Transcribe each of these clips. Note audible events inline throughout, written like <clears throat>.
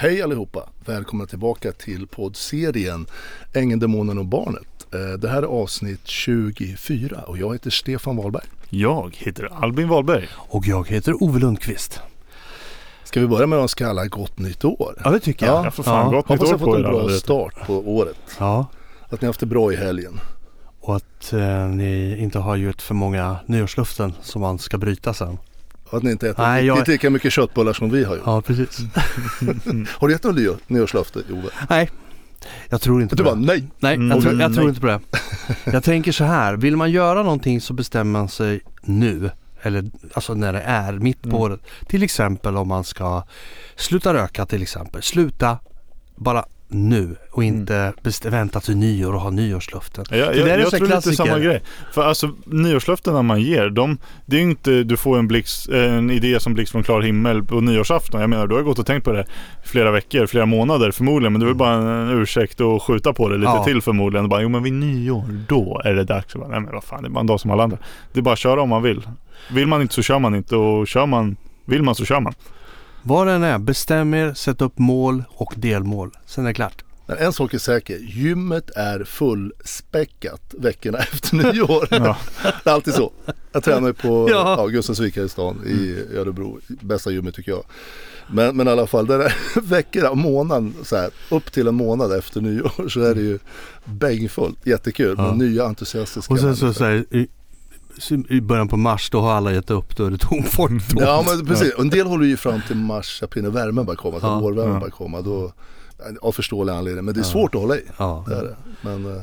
Hej allihopa! Välkomna tillbaka till poddserien Ängeln, Demonen och Barnet. Eh, Det här är avsnitt 24 och jag heter Stefan Wahlberg. Jag heter Albin Wahlberg. Och jag heter Ove Lundqvist. Ska vi börja med att önska alla gott nytt år? Ja det tycker jag. Ja, för fan, gott nytt Hoppas år jag fått på en bra start på året. Ja. Att ni har haft det bra i helgen. Och att eh, ni inte har gjort för många nyårsluften som man ska bryta sen. Att ni inte äter Nej, jag- inte lika mycket köttbullar som vi har gjort. Ja precis. <laughs> Har du gett något nyår, nyårslöfte Ove? Nej, jag tror inte Du på bara det. nej! Nej, Mm. jag, tror, jag tror Nej. inte på det. Jag tänker så här, vill man göra någonting så bestämmer man sig nu. Eller alltså när det är mitt på Mm. året. Till exempel om man ska sluta röka till exempel. Sluta bara nu och inte bestä- vänta till nyår och ha nyårsluften. Jag, jag, Det där är jag så här tror lite samma grej. För alltså nyårslöftena man ger, de, det är ju inte du får en, blixt, en idé som blixt från klar himmel på nyårsafton. Jag menar du har gått och tänkt på det flera veckor, flera månader förmodligen. Men det är väl bara en ursäkt att skjuta på det lite Ja. till förmodligen. Och bara, jo men vid nyår, då är det dags. Bara, Nej men vad fan, det är bara en dag som alla andra. Det är bara att köra om man vill. Vill man inte så kör man inte och kör man, vill man så kör man. Vad den är, bestäm er, sätt upp mål och delmål. Sen är det klart. Men en sak är säker, gymmet är fullspäckat veckorna <laughs> efter nyår. Ja. <laughs> Det är alltid så. Jag tränar på <laughs> Ja. ja. Gustavsvik här i stan i Örebro. Bästa gymmet tycker jag. Men, men i alla fall, där är veckorna, månaden, så här, upp till en månad efter nyår så är det ju bängfullt. Jättekul Ja. med nya entusiastiska Och sen så, så här, i, början på mars då har alla gett upp, då är det tom <laughs> folk. Ja men precis, och en del håller ju fram till mars, april när värmen börjar komma, till Ja. vårvärmen Ja. börjar komma. Då, av förståelig anledning, men det är Ja. svårt att hålla i. Ja. Det är det. Men, eh,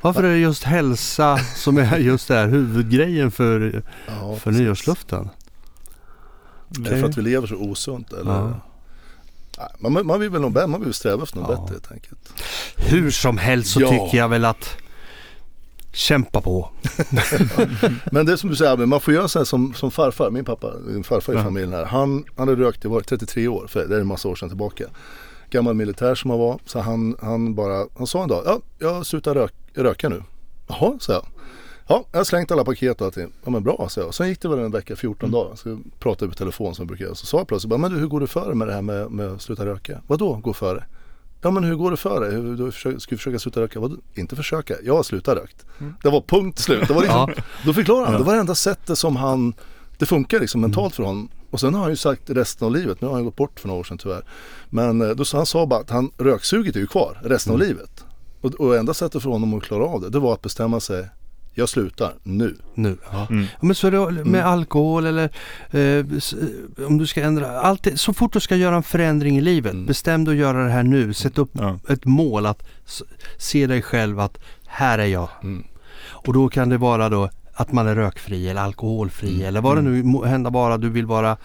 Varför är det just hälsa som är <laughs> just det här huvudgrejen för, ja, för nyårsluften? Är det för att vi lever så osunt eller? Ja. Man, man vill väl man vill sträva efter något Ja. bättre helt enkelt. Hur som helst så Ja. tycker jag väl att kämpa på. <laughs> Men det är som du säger, man får göra så här som, som farfar, min pappa, min farfar i Ja. familjen här. Han, hade rökt, det var 33 år, för det är en massa år sedan tillbaka. Gammal militär som han var, så han, han bara, han sa en dag, ja jag slutar rök, röka nu. Jaha, sa jag. Ja, jag har slängt alla paket och allting. Ja men bra, sa jag. Sen gick det väl en vecka, 14 Mm. dagar. Så pratade på telefon som jag brukar göra. Så sa jag plötsligt, men du hur går det för dig med det här med, med att sluta röka? Vadå gå före? Ja men hur går det för dig? Hur, du försöker, ska du försöka sluta röka? Vadå? Inte försöka, jag har slutat rökt. Det var punkt slut. Det var liksom, Då förklarar han, det var det enda sättet som han, det funkar liksom mentalt för honom. Och sen har han ju sagt resten av livet, nu har han gått bort för några år sedan tyvärr. Men eh, då sa han sa bara att han, röksuget är ju kvar resten av livet. Och, och enda sättet för honom att klara av det, det var att bestämma sig, jag slutar nu. Nu. Ja. Mm. Ja, Men så är det med alkohol eller eh, s- om du ska ändra, allt det, så fort du ska göra en förändring i livet, Mm. bestäm dig att göra det här nu. Sätt upp Ja. ett mål att se dig själv att här är jag. Mm. Och då kan det vara då att man är rökfri eller alkoholfri Mm. eller vad det nu må hända vara. Du vill vara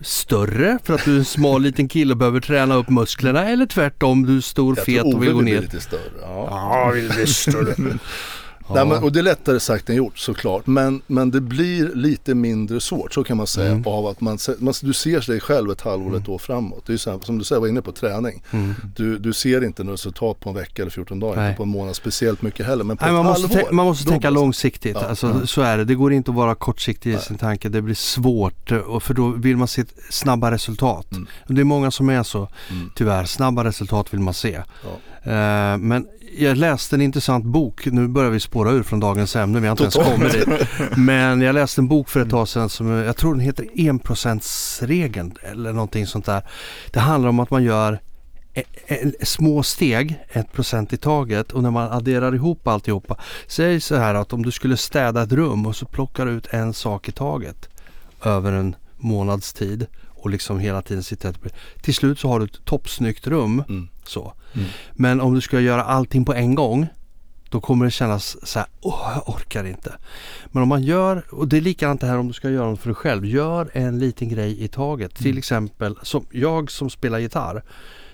större för att du är en smal liten kille och behöver träna upp musklerna eller tvärtom du är stor, Jag fet tror och vill Ove gå vill bli ner. lite större. Ja. Ja, vill bli större. <laughs> Nej, men, och det är lättare sagt än gjort såklart. Men, men det blir lite mindre svårt, så kan man säga. Mm. Av att man, man, du ser dig själv ett halvår, ett år framåt. Det är så här, som du säger, var inne på träning. Mm. Du, du ser inte något resultat på en vecka eller 14 dagar, Nej. inte på en månad speciellt mycket heller. Men på Nej, ett man, måste halvår. man måste tänka långsiktigt. Ja, alltså, ja. Så är det. Det går inte att vara kortsiktig i Nej. sin tanke. Det blir svårt och för då vill man se snabba resultat. Mm. Det är många som är så. Mm. Tyvärr, snabba resultat vill man se. Ja. Eh, men jag läste en intressant bok. Nu börjar vi spåra ur från dagens ämne. Vi har inte ens kommit dit. <laughs> Men jag läste en bok för ett tag sedan som jag tror den heter enprocentsregeln eller någonting sånt där. Det handlar om att man gör e- e- små steg, ett procent i taget och när man adderar ihop alltihopa. Säg så här att om du skulle städa ett rum och så plockar du ut en sak i taget över en månads tid och liksom hela tiden sitter Till slut så har du ett toppsnyggt rum. Mm. Så. Mm. Men om du ska göra allting på en gång då kommer det kännas så här, åh jag orkar inte. Men om man gör, och det är likadant det här om du ska göra något för dig själv. Gör en liten grej i taget. Till exempel, som jag som spelar gitarr.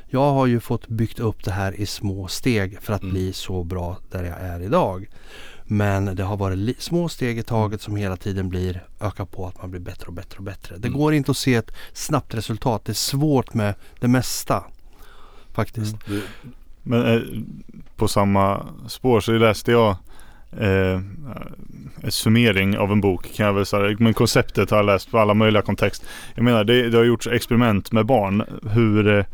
Jag har ju fått byggt upp det här i små steg för att Mm. bli så bra där jag är idag. Men det har varit små steg i taget som hela tiden blir ökar på att man blir bättre och bättre och bättre. Det Mm. går inte att se ett snabbt resultat. Det är svårt med det mesta. Faktiskt. Du, Men eh, på samma spår så läste jag eh, en summering av en bok kan jag väl säga. Men konceptet har jag läst på alla möjliga kontext. Jag menar det, det har gjorts experiment med barn. Hur, eh,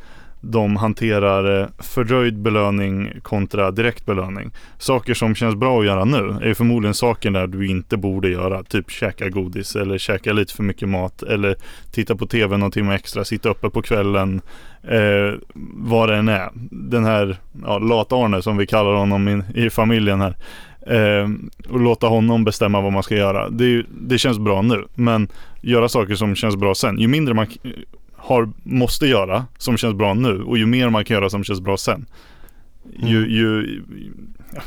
de hanterar eh, fördröjd belöning kontra direkt belöning. Saker som känns bra att göra nu är förmodligen saker där du inte borde göra. Typ käka godis eller käka lite för mycket mat eller titta på tv någon timme extra, sitta uppe på kvällen. Eh, vad det än är. Den här ja, lat-Arne som vi kallar honom i, i familjen här. Eh, och låta honom bestämma vad man ska göra. Det, det känns bra nu. Men göra saker som känns bra sen. Ju mindre man har, måste göra som känns bra nu och ju mer man kan göra som känns bra sen. Ju, Mm. ju,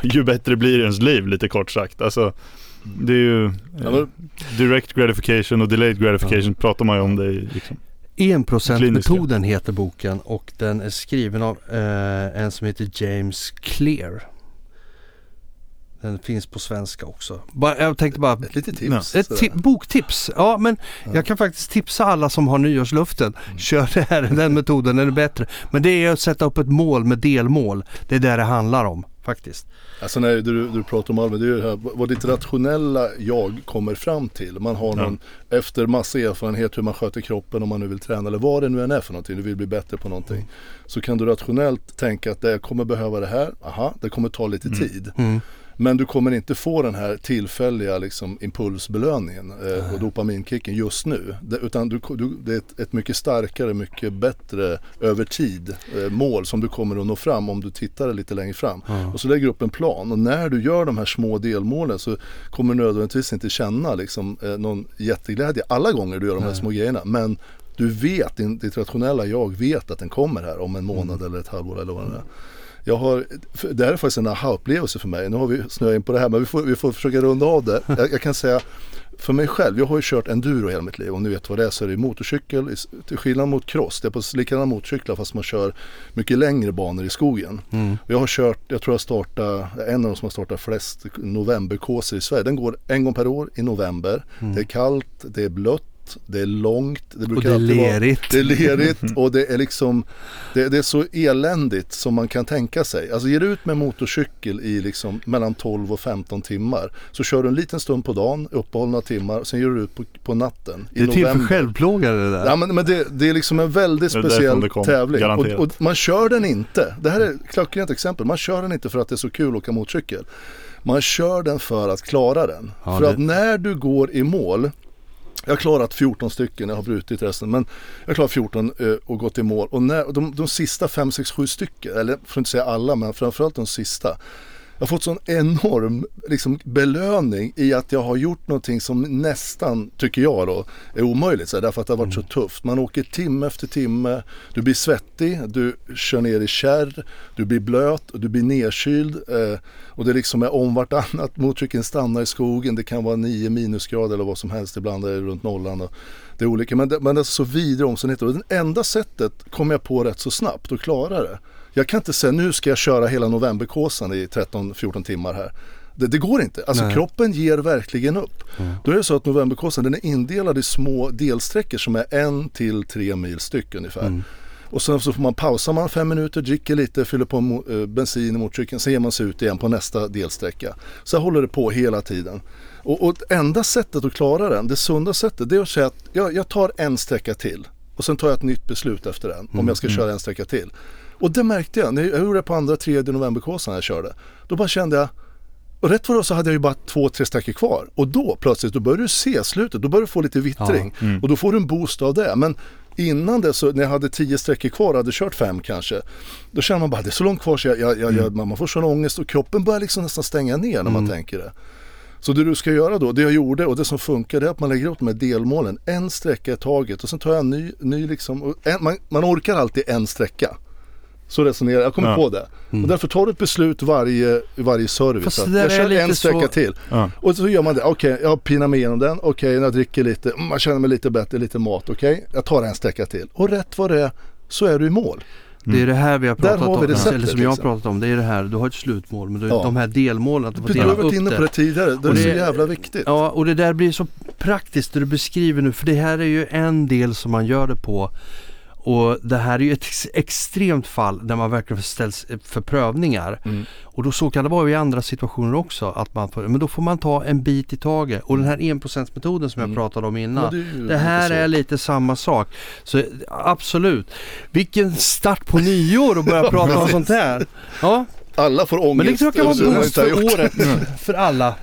ju bättre blir ens liv lite kort sagt. Alltså, det är ju Ja, eh, men- direct gratification och delayed gratification pratar man ju om det i liksom. 1%-metoden heter boken och den är skriven av eh, en som heter James Clear. Den finns på svenska också. Bara, jag tänkte bara Ett litet tips. Ett ti- boktips. Ja men jag kan faktiskt tipsa alla som har nyårsluften. Kör det här, den metoden, den är bättre. Men det är att sätta upp ett mål med delmål. Det är det det handlar om faktiskt. Alltså när du, du pratar om Alvin, det är ju det här vad ditt rationella jag kommer fram till. Man har någon, efter massa erfarenhet hur man sköter kroppen om man nu vill träna eller vad det nu än är för någonting, du vill bli bättre på någonting. Så kan du rationellt tänka att det jag kommer behöva det här, aha, det kommer ta lite tid. Mm. Men du kommer inte få den här tillfälliga liksom, impulsbelöningen eh, och dopaminkicken just nu. Det, utan du, du, det är ett, ett mycket starkare, mycket bättre över tid eh, mål som du kommer att nå fram om du tittar lite längre fram. Och så lägger du upp en plan och när du gör de här små delmålen så kommer du nödvändigtvis inte känna liksom, eh, någon jätteglädje alla gånger du gör de här små grejerna. Men du vet, din, ditt rationella jag vet att den kommer här om en månad eller ett halvår eller vad det är. Jag har, det här är faktiskt en aha-upplevelse för mig. Nu har vi snöat in på det här men vi får, vi får försöka runda av det. Jag, jag kan säga för mig själv, jag har ju kört enduro hela mitt liv. Om ni vet vad det är så är det motorcykel. Till skillnad mot cross, det är på likadana motorcyklar fast man kör mycket längre banor i skogen. Mm. Jag har kört, jag tror jag startat, en av de som har startat flest novemberkurser i Sverige. Den går en gång per år i november. Det är kallt, det är blött, det är långt. Det brukar Mm. det är vara- lerigt. Det är lerigt <laughs> och det är liksom det, det är så eländigt som man kan tänka sig. Alltså ger du ut med motorcykel i liksom mellan 12 och 15 timmar så kör du en liten stund på dagen, uppehåll några timmar, sen ger du ut på, på natten i Det är till för november. självplågare det där. Ja men, men det, det är liksom en väldigt Det speciell det kom, tävling. Och, garanterat. och man kör den inte. Det här är ett klockrent exempel. Man kör den inte för att det är så kul att åka motorcykel. Man kör den för att klara den. Ja, för det- att när du går i mål jag har klarat 14 stycken, jag har brutit resten. Men jag har klarat 14 eh, och gått i mål. Och när, de, de sista 5, 6, 7 stycken, eller för att inte säga alla, men framförallt de sista. Jag har fått sån enorm liksom, belöning i att jag har gjort någonting som nästan, tycker jag då, är omöjligt. Så här, därför att det har varit så tufft. Man åker timme efter timme, du blir svettig, du kör ner i kärr, du blir blöt du blir nedkyld. Eh, och det liksom är om vartannat. Motorcykeln stannar i skogen, det kan vara 9 minusgrader eller vad som helst. Ibland är det runt nollan. Och det är olika, men det, men det är så vidriga omständigheter. Och det enda sättet kom jag på rätt så snabbt och klara det. Jag kan inte säga nu ska jag köra hela novemberkåsan i 13-14 timmar här. Det, det går inte. Alltså Nej. kroppen ger verkligen upp. Då är det så att novemberkåsan den är indelad i små delsträckor som är en till tre mil styck ungefär. Och sen så får man pausa man fem minuter, dricker lite, fyller på mo- eh, bensin i motorcykeln, sen ger man sig ut igen på nästa delsträcka. Så håller det på hela tiden. Och, och enda sättet att klara den, det sunda sättet, det är att säga att jag, jag tar en sträcka till. Och sen tar jag ett nytt beslut efter den, om jag ska köra en sträcka till. Och det märkte jag, jag gjorde det på andra, tredje novemberkåsan jag körde. Då bara kände jag, och rätt vad det så hade jag ju bara två, tre sträckor kvar. Och då plötsligt, då börjar du se slutet, då börjar du få lite vittring. Och då får du en boost av det. Men innan det så, när jag hade tio sträckor kvar och hade kört fem kanske. Då känner man bara, det är så långt kvar så jag, jag, jag, jag, man får sån ångest och kroppen börjar liksom nästan stänga ner när man tänker det. Så det du ska göra då, det jag gjorde och det som funkar det är att man lägger upp de här delmålen, en sträcka i taget och sen tar jag en ny, ny liksom, en, man, man orkar alltid en sträcka. Så resonerar jag, jag kommer Ja. på det. Och därför tar du ett beslut varje, varje service. Fast att det där jag är kör lite en sträcka så- till. Ja. Och så gör man det, okej jag pinar mig igenom den, okej jag dricker lite, mm, man känner mig lite bättre, lite mat, okej jag tar en sträcka till. Och rätt vad det är så är du i mål. Det är det här vi har pratat har vi om, receptet, eller som jag har liksom. pratat om. Det är det här, du har ett slutmål men du, Ja. de här delmålen, att du får Du dela har varit upp inne på det det. tidigare, det är Och så det- jävla viktigt. Ja, och det där blir så praktiskt det du beskriver nu för det här är ju en del som man gör det på Och det här är ju ett ex- extremt fall där man verkligen ställs för prövningar. Mm. Och då så kan det vara i andra situationer också. Att man får, men då får man ta en bit i taget. Och den här enprocentsmetoden som jag Mm. pratade om innan. det Det här är lite samma sak. Så absolut. Vilken start på nyår att börja <laughs> prata om sånt här. Ja, Alla får ångest. men det tror jag kan vara att boost för året. För alla.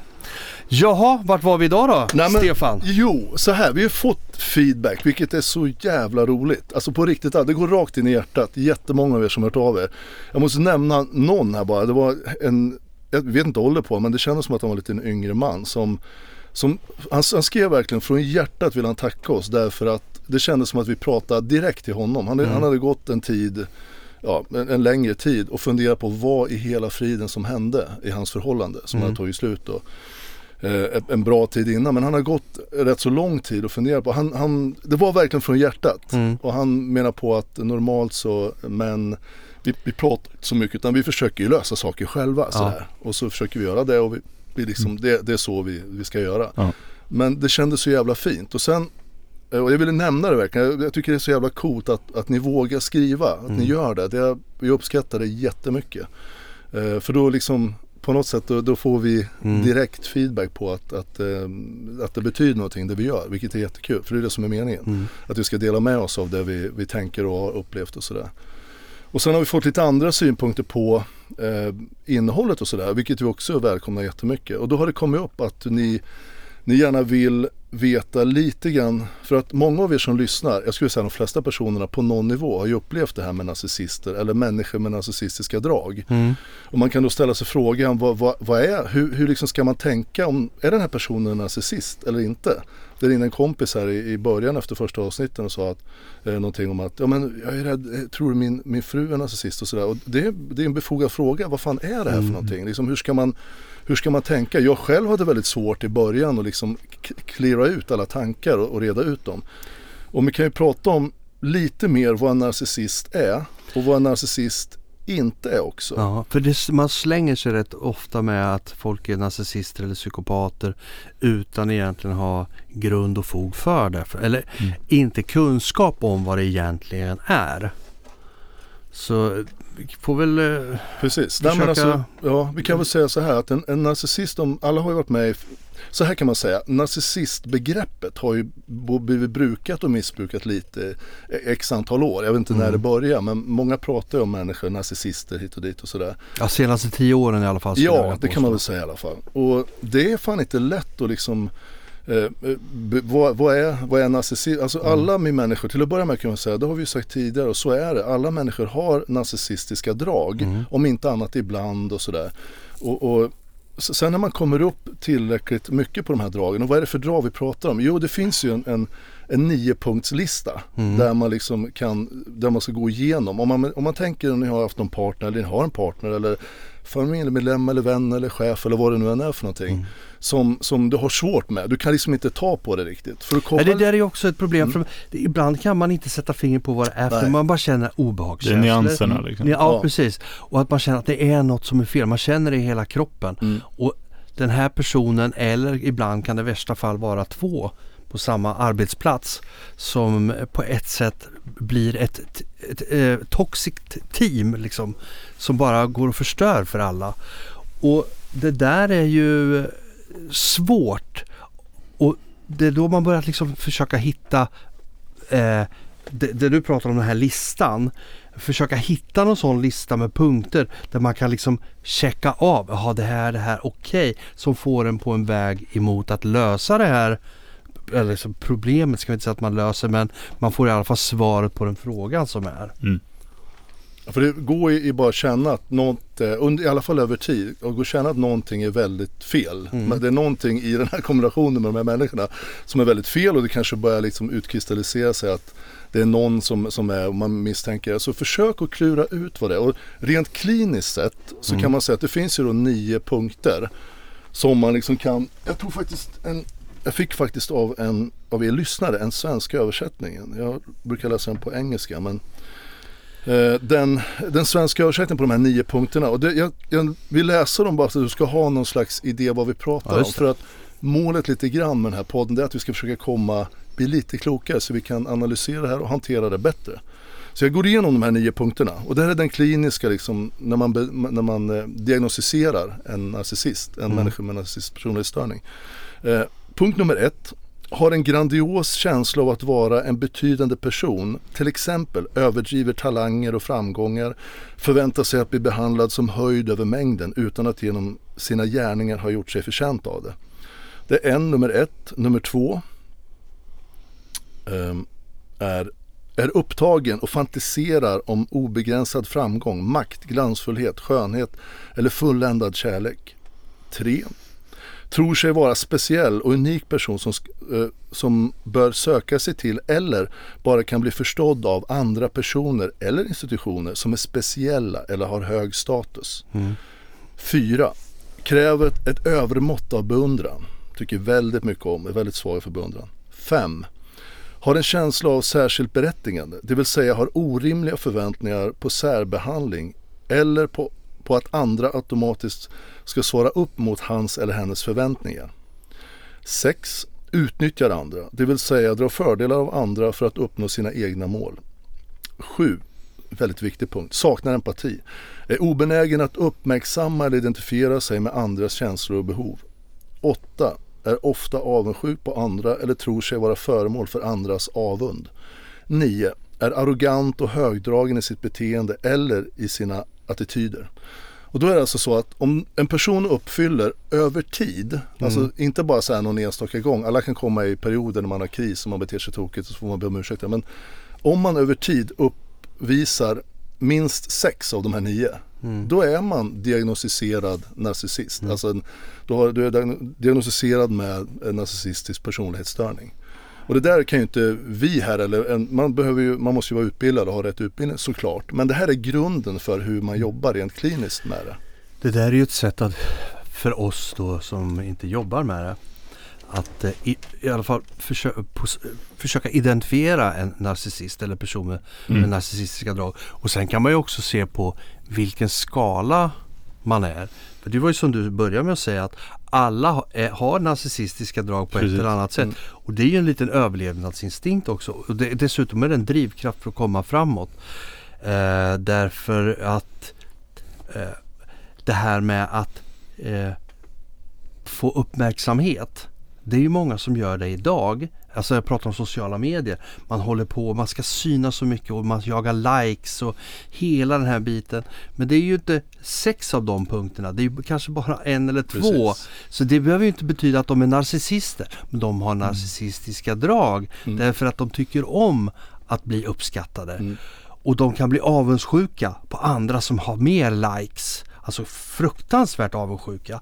Jaha, vart var vi idag då? Nej, men- Stefan? Jo, så här, vi har fått feedback vilket är så jävla roligt. Alltså på riktigt, det går rakt in i hjärtat. Jättemånga av er som har hört av er. Jag måste nämna någon här bara. Det var en, jag vet inte ålder på men det kändes som att han var lite en yngre man som, som han, han skrev verkligen från hjärtat vill han tacka oss därför att det kändes som att vi pratade direkt till honom. Han, han hade gått en tid ja, en, en längre tid och funderat på vad i hela friden som hände i hans förhållande som hade tagit slut då. Eh, en bra tid innan men han har gått rätt så lång tid och funderat på, han, han, det var verkligen från hjärtat Mm. och han menar på att normalt så men vi, vi pratar inte så mycket utan vi försöker ju lösa saker själva sådär. och så försöker vi göra det och vi, vi liksom, det, det är så vi, vi ska göra. Ja. Men det kändes så jävla fint och sen eh, och jag ville nämna det verkligen. Jag- tycker det är så jävla coolt att, att ni vågar skriva. Att ni gör det. det. Jag uppskattar det jättemycket. Eh, för då liksom på något sätt då, då får vi Mm. direkt feedback på att, att, eh, att det betyder någonting det vi gör. Vilket är jättekul. För det är det som är meningen. Mm. Att vi ska dela med oss av det vi, vi tänker och har upplevt och sådär. Och sen har vi fått lite andra synpunkter på eh, innehållet och sådär. Vilket vi också välkomnar jättemycket. Och då har det kommit upp att ni, ni gärna vill veta lite grann. För att många av er som lyssnar, jag skulle säga de flesta personerna på någon nivå har ju upplevt det här med narcissister eller människor med narcissistiska drag. Mm. Och man kan då ställa sig frågan, vad, vad, vad är, hur, hur liksom ska man tänka om, är den här personen en narcissist eller inte? Det ringde en kompis här i, i början efter första avsnitten och sa att, eh, någonting om att, ja men jag är rädd, eh, tror du min, min fru är narcissist och sådär. Och det, är- det är en befogad fråga, vad fan är det här för någonting? Liksom, hur, ska man, hur ska man tänka? Jag själv hade väldigt svårt i början att liksom k- cleara ut alla tankar och, och reda ut dem. Och vi kan ju prata om lite mer vad en narcissist är och vad en narcissist inte är också. Ja, för det, man slänger sig rätt ofta med att folk är narcissister eller psykopater utan egentligen ha grund och fog för det. För- Eller Mm. inte kunskap om vad det egentligen är. Så vi får väl... eh, Precis. Nej, Försöka- alltså, ja, vi kan väl säga så här att en, en narcissist, om, alla har ju varit med i, så här kan man säga, narcissistbegreppet har ju blivit brukat och missbrukat lite eh, x antal år. Jag vet inte när det börjar men många pratar ju om människor, narcissister hit och dit och sådär. Ja, senaste tio åren i alla fall. Ja, det kan man väl säga i alla fall. Och det är fan inte lätt att liksom eh, eh, vad, vad, är, vad är narcissism? Alltså alla vi människor, till att börja med kan man säga, det har vi ju sagt tidigare och så är det. Alla människor har narcissistiska drag, om inte annat ibland och sådär. Och, och sen när man kommer upp tillräckligt mycket på de här dragen, och vad är det för drag vi pratar om? Jo, det finns ju en, en, en niopunktslista där man liksom kan, där man ska gå igenom. Om man, om man tänker om ni har haft någon partner eller ni har en partner eller familjemedlem eller vän eller chef eller vad det nu än är för någonting. Som, som du har svårt med. Du kan liksom inte ta på det riktigt. För Ja, det där är ju också ett problem. För det, ibland kan man inte sätta fingret på vad det är för Nej. man bara känner obehagskänslor. Det är nyanserna liksom. Ja, Ja. precis. Och att man känner att det är något som är fel. Man känner det i hela kroppen. Mm. Och den här personen, eller ibland kan det i värsta fall vara två på samma arbetsplats som på ett sätt blir ett, ett, ett, eh, toxic team liksom, som bara går och förstör för alla. Och det där är ju svårt. Och det är då man börjar liksom försöka hitta eh, det, det du pratar om den här listan. Försöka hitta någon sån lista med punkter där man kan liksom checka av. Jaha det här, det här, okej. som får en på en väg emot att lösa det här eller liksom problemet ska vi inte säga att man löser men man får i alla fall svaret på den frågan som är. För det går ju i bara att känna att något, eh, i alla fall över tid, och gå känna att någonting är väldigt fel. Men det är någonting i den här kombinationen med de här människorna som är väldigt fel och det kanske börjar liksom utkristallisera sig att det är någon som, som är, och man misstänker. Så försök att klura ut vad det är. Och rent kliniskt sett så kan man säga att det finns ju då nio punkter som man liksom kan, jag tror faktiskt en jag fick faktiskt av en av er lyssnare en svensk översättning. Jag brukar läsa den på engelska men Eh, den, den svenska översättningen på de här nio punkterna. Och det, jag, jag vill läsa dem bara så att du ska ha någon slags idé vad vi pratar Ja, om. För att målet lite grann med den här podden är att vi ska försöka komma, bli lite klokare så vi kan analysera det här och hantera det bättre. Så jag går igenom de här nio punkterna och det här är den kliniska liksom, när man, när man eh, diagnostiserar en narcissist, en Mm. människa med narcissistisk personlighetsstörning. Eh, punkt nummer ett, har en grandios känsla av att vara en betydande person, till exempel överdriver talanger och framgångar, förväntar sig att bli behandlad som höjd över mängden utan att genom sina gärningar ha gjort sig förtjänt av det. Det är en, nummer ett. Nummer två um, är, är upptagen och fantiserar om obegränsad framgång, makt, glansfullhet, skönhet eller fulländad kärlek. Tre, tror sig vara speciell och unik person som, eh, som bör söka sig till eller bara kan bli förstådd av andra personer eller institutioner som är speciella eller har hög status. Mm. Fyra, kräver ett, ett övermått av beundran. Tycker väldigt mycket om, är väldigt svag för beundran. Fem, har en känsla av särskilt berättigande, det vill säga har orimliga förväntningar på särbehandling eller på, på att andra automatiskt ska svara upp mot hans eller hennes förväntningar. 6. Utnyttjar andra, det vill säga drar fördelar av andra för att uppnå sina egna mål. 7. Väldigt viktig punkt. Saknar empati. Är obenägen att uppmärksamma eller identifiera sig med andras känslor och behov. 8. Är ofta avundsjuk på andra eller tror sig vara föremål för andras avund. 9. Är arrogant och högdragen i sitt beteende eller i sina attityder. Och då är det alltså så att om en person uppfyller över tid, alltså inte bara så här någon enstaka gång, alla kan komma i perioder när man har kris och man beter sig tokigt och så får man be om ursäkt. Men om man över tid uppvisar minst sex av de här nio, då är man diagnostiserad narcissist. Alltså en, då du är diagno- diagnostiserad med en narcissistisk personlighetsstörning. Och det där kan ju inte vi här, eller en, man, behöver ju, man måste ju vara utbildad och ha rätt utbildning såklart. Men det här är grunden för hur man jobbar rent kliniskt med det. Det där är ju ett sätt att, för oss då som inte jobbar med det, att eh, i, i alla fall försö- pos- försöka identifiera en narcissist eller person med, med narcissistiska drag. Och sen kan man ju också se på vilken skala man är. För det var ju som du började med att säga att alla är, har narcissistiska drag på ett Precis. eller annat sätt. Och det är ju en liten överlevnadsinstinkt också. Och det, dessutom är det en drivkraft för att komma framåt. Eh, därför att eh, det här med att eh, få uppmärksamhet. Det är ju många som gör det idag. Alltså jag pratar om sociala medier. Man håller på, man ska synas så mycket och man jagar likes och hela den här biten. Men det är ju inte sex av de punkterna. Det är kanske bara en eller två. Precis. Så det behöver ju inte betyda att de är narcissister. Men de har narcissistiska drag. Mm. Därför att de tycker om att bli uppskattade. Mm. Och de kan bli avundsjuka på andra som har mer likes. Alltså fruktansvärt avundsjuka.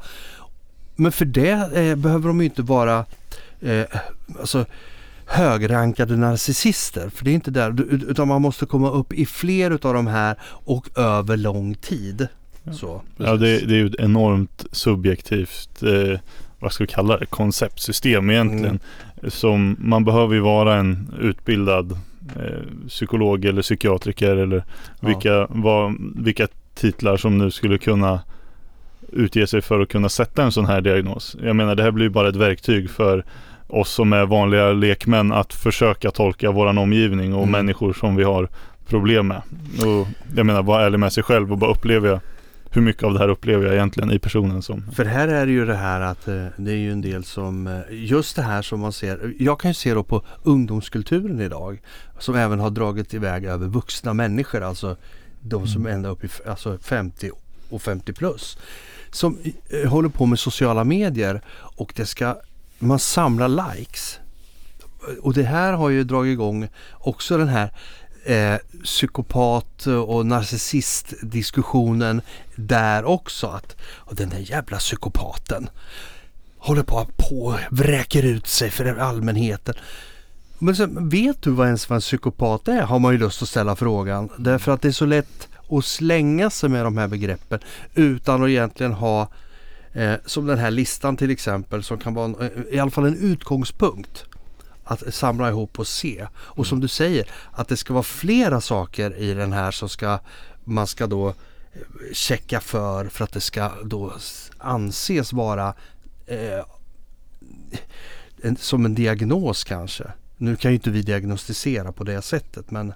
Men för det eh, behöver de ju inte vara eh, alltså, högrankade narcissister. För det är inte där. Utan man måste komma upp i fler utav de här och över lång tid. Så. Ja, det, det är ju ett enormt subjektivt, eh, vad ska vi kalla det, konceptsystem egentligen. Som man behöver ju vara en utbildad eh, psykolog eller psykiatriker eller Ja. vilka, vad, vilka titlar som nu skulle kunna utge sig för att kunna sätta en sån här diagnos. Jag menar det här blir ju bara ett verktyg för oss som är vanliga lekmän att försöka tolka våran omgivning och Mm. människor som vi har problem med. Och jag menar vara ärlig med sig själv och bara uppleva jag hur mycket av det här upplever jag egentligen i personen som För här är det ju det här att eh, det är ju en del som, eh, just det här som man ser, jag kan ju se då på ungdomskulturen idag som även har dragit iväg över vuxna människor, alltså de som är ända upp i alltså 50 och 50 plus. Som eh, håller på med sociala medier och det ska, man samlar likes. Och det här har ju dragit igång också den här eh, psykopat och narcissistdiskussionen där också. Att och den där jävla psykopaten håller på att på vräker ut sig för allmänheten. Men sen, vet du vad ens vad en psykopat är? Har man ju lust att ställa frågan. Därför att det är så lätt att slänga sig med de här begreppen utan att egentligen ha eh, som den här listan till exempel som kan vara en, eh, i alla fall en utgångspunkt att samla ihop och se. Och som du säger att det ska vara flera saker i den här som ska man ska då eh, checka för för att det ska då anses vara eh, en, som en diagnos kanske. Nu kan ju inte vi diagnostisera på det sättet men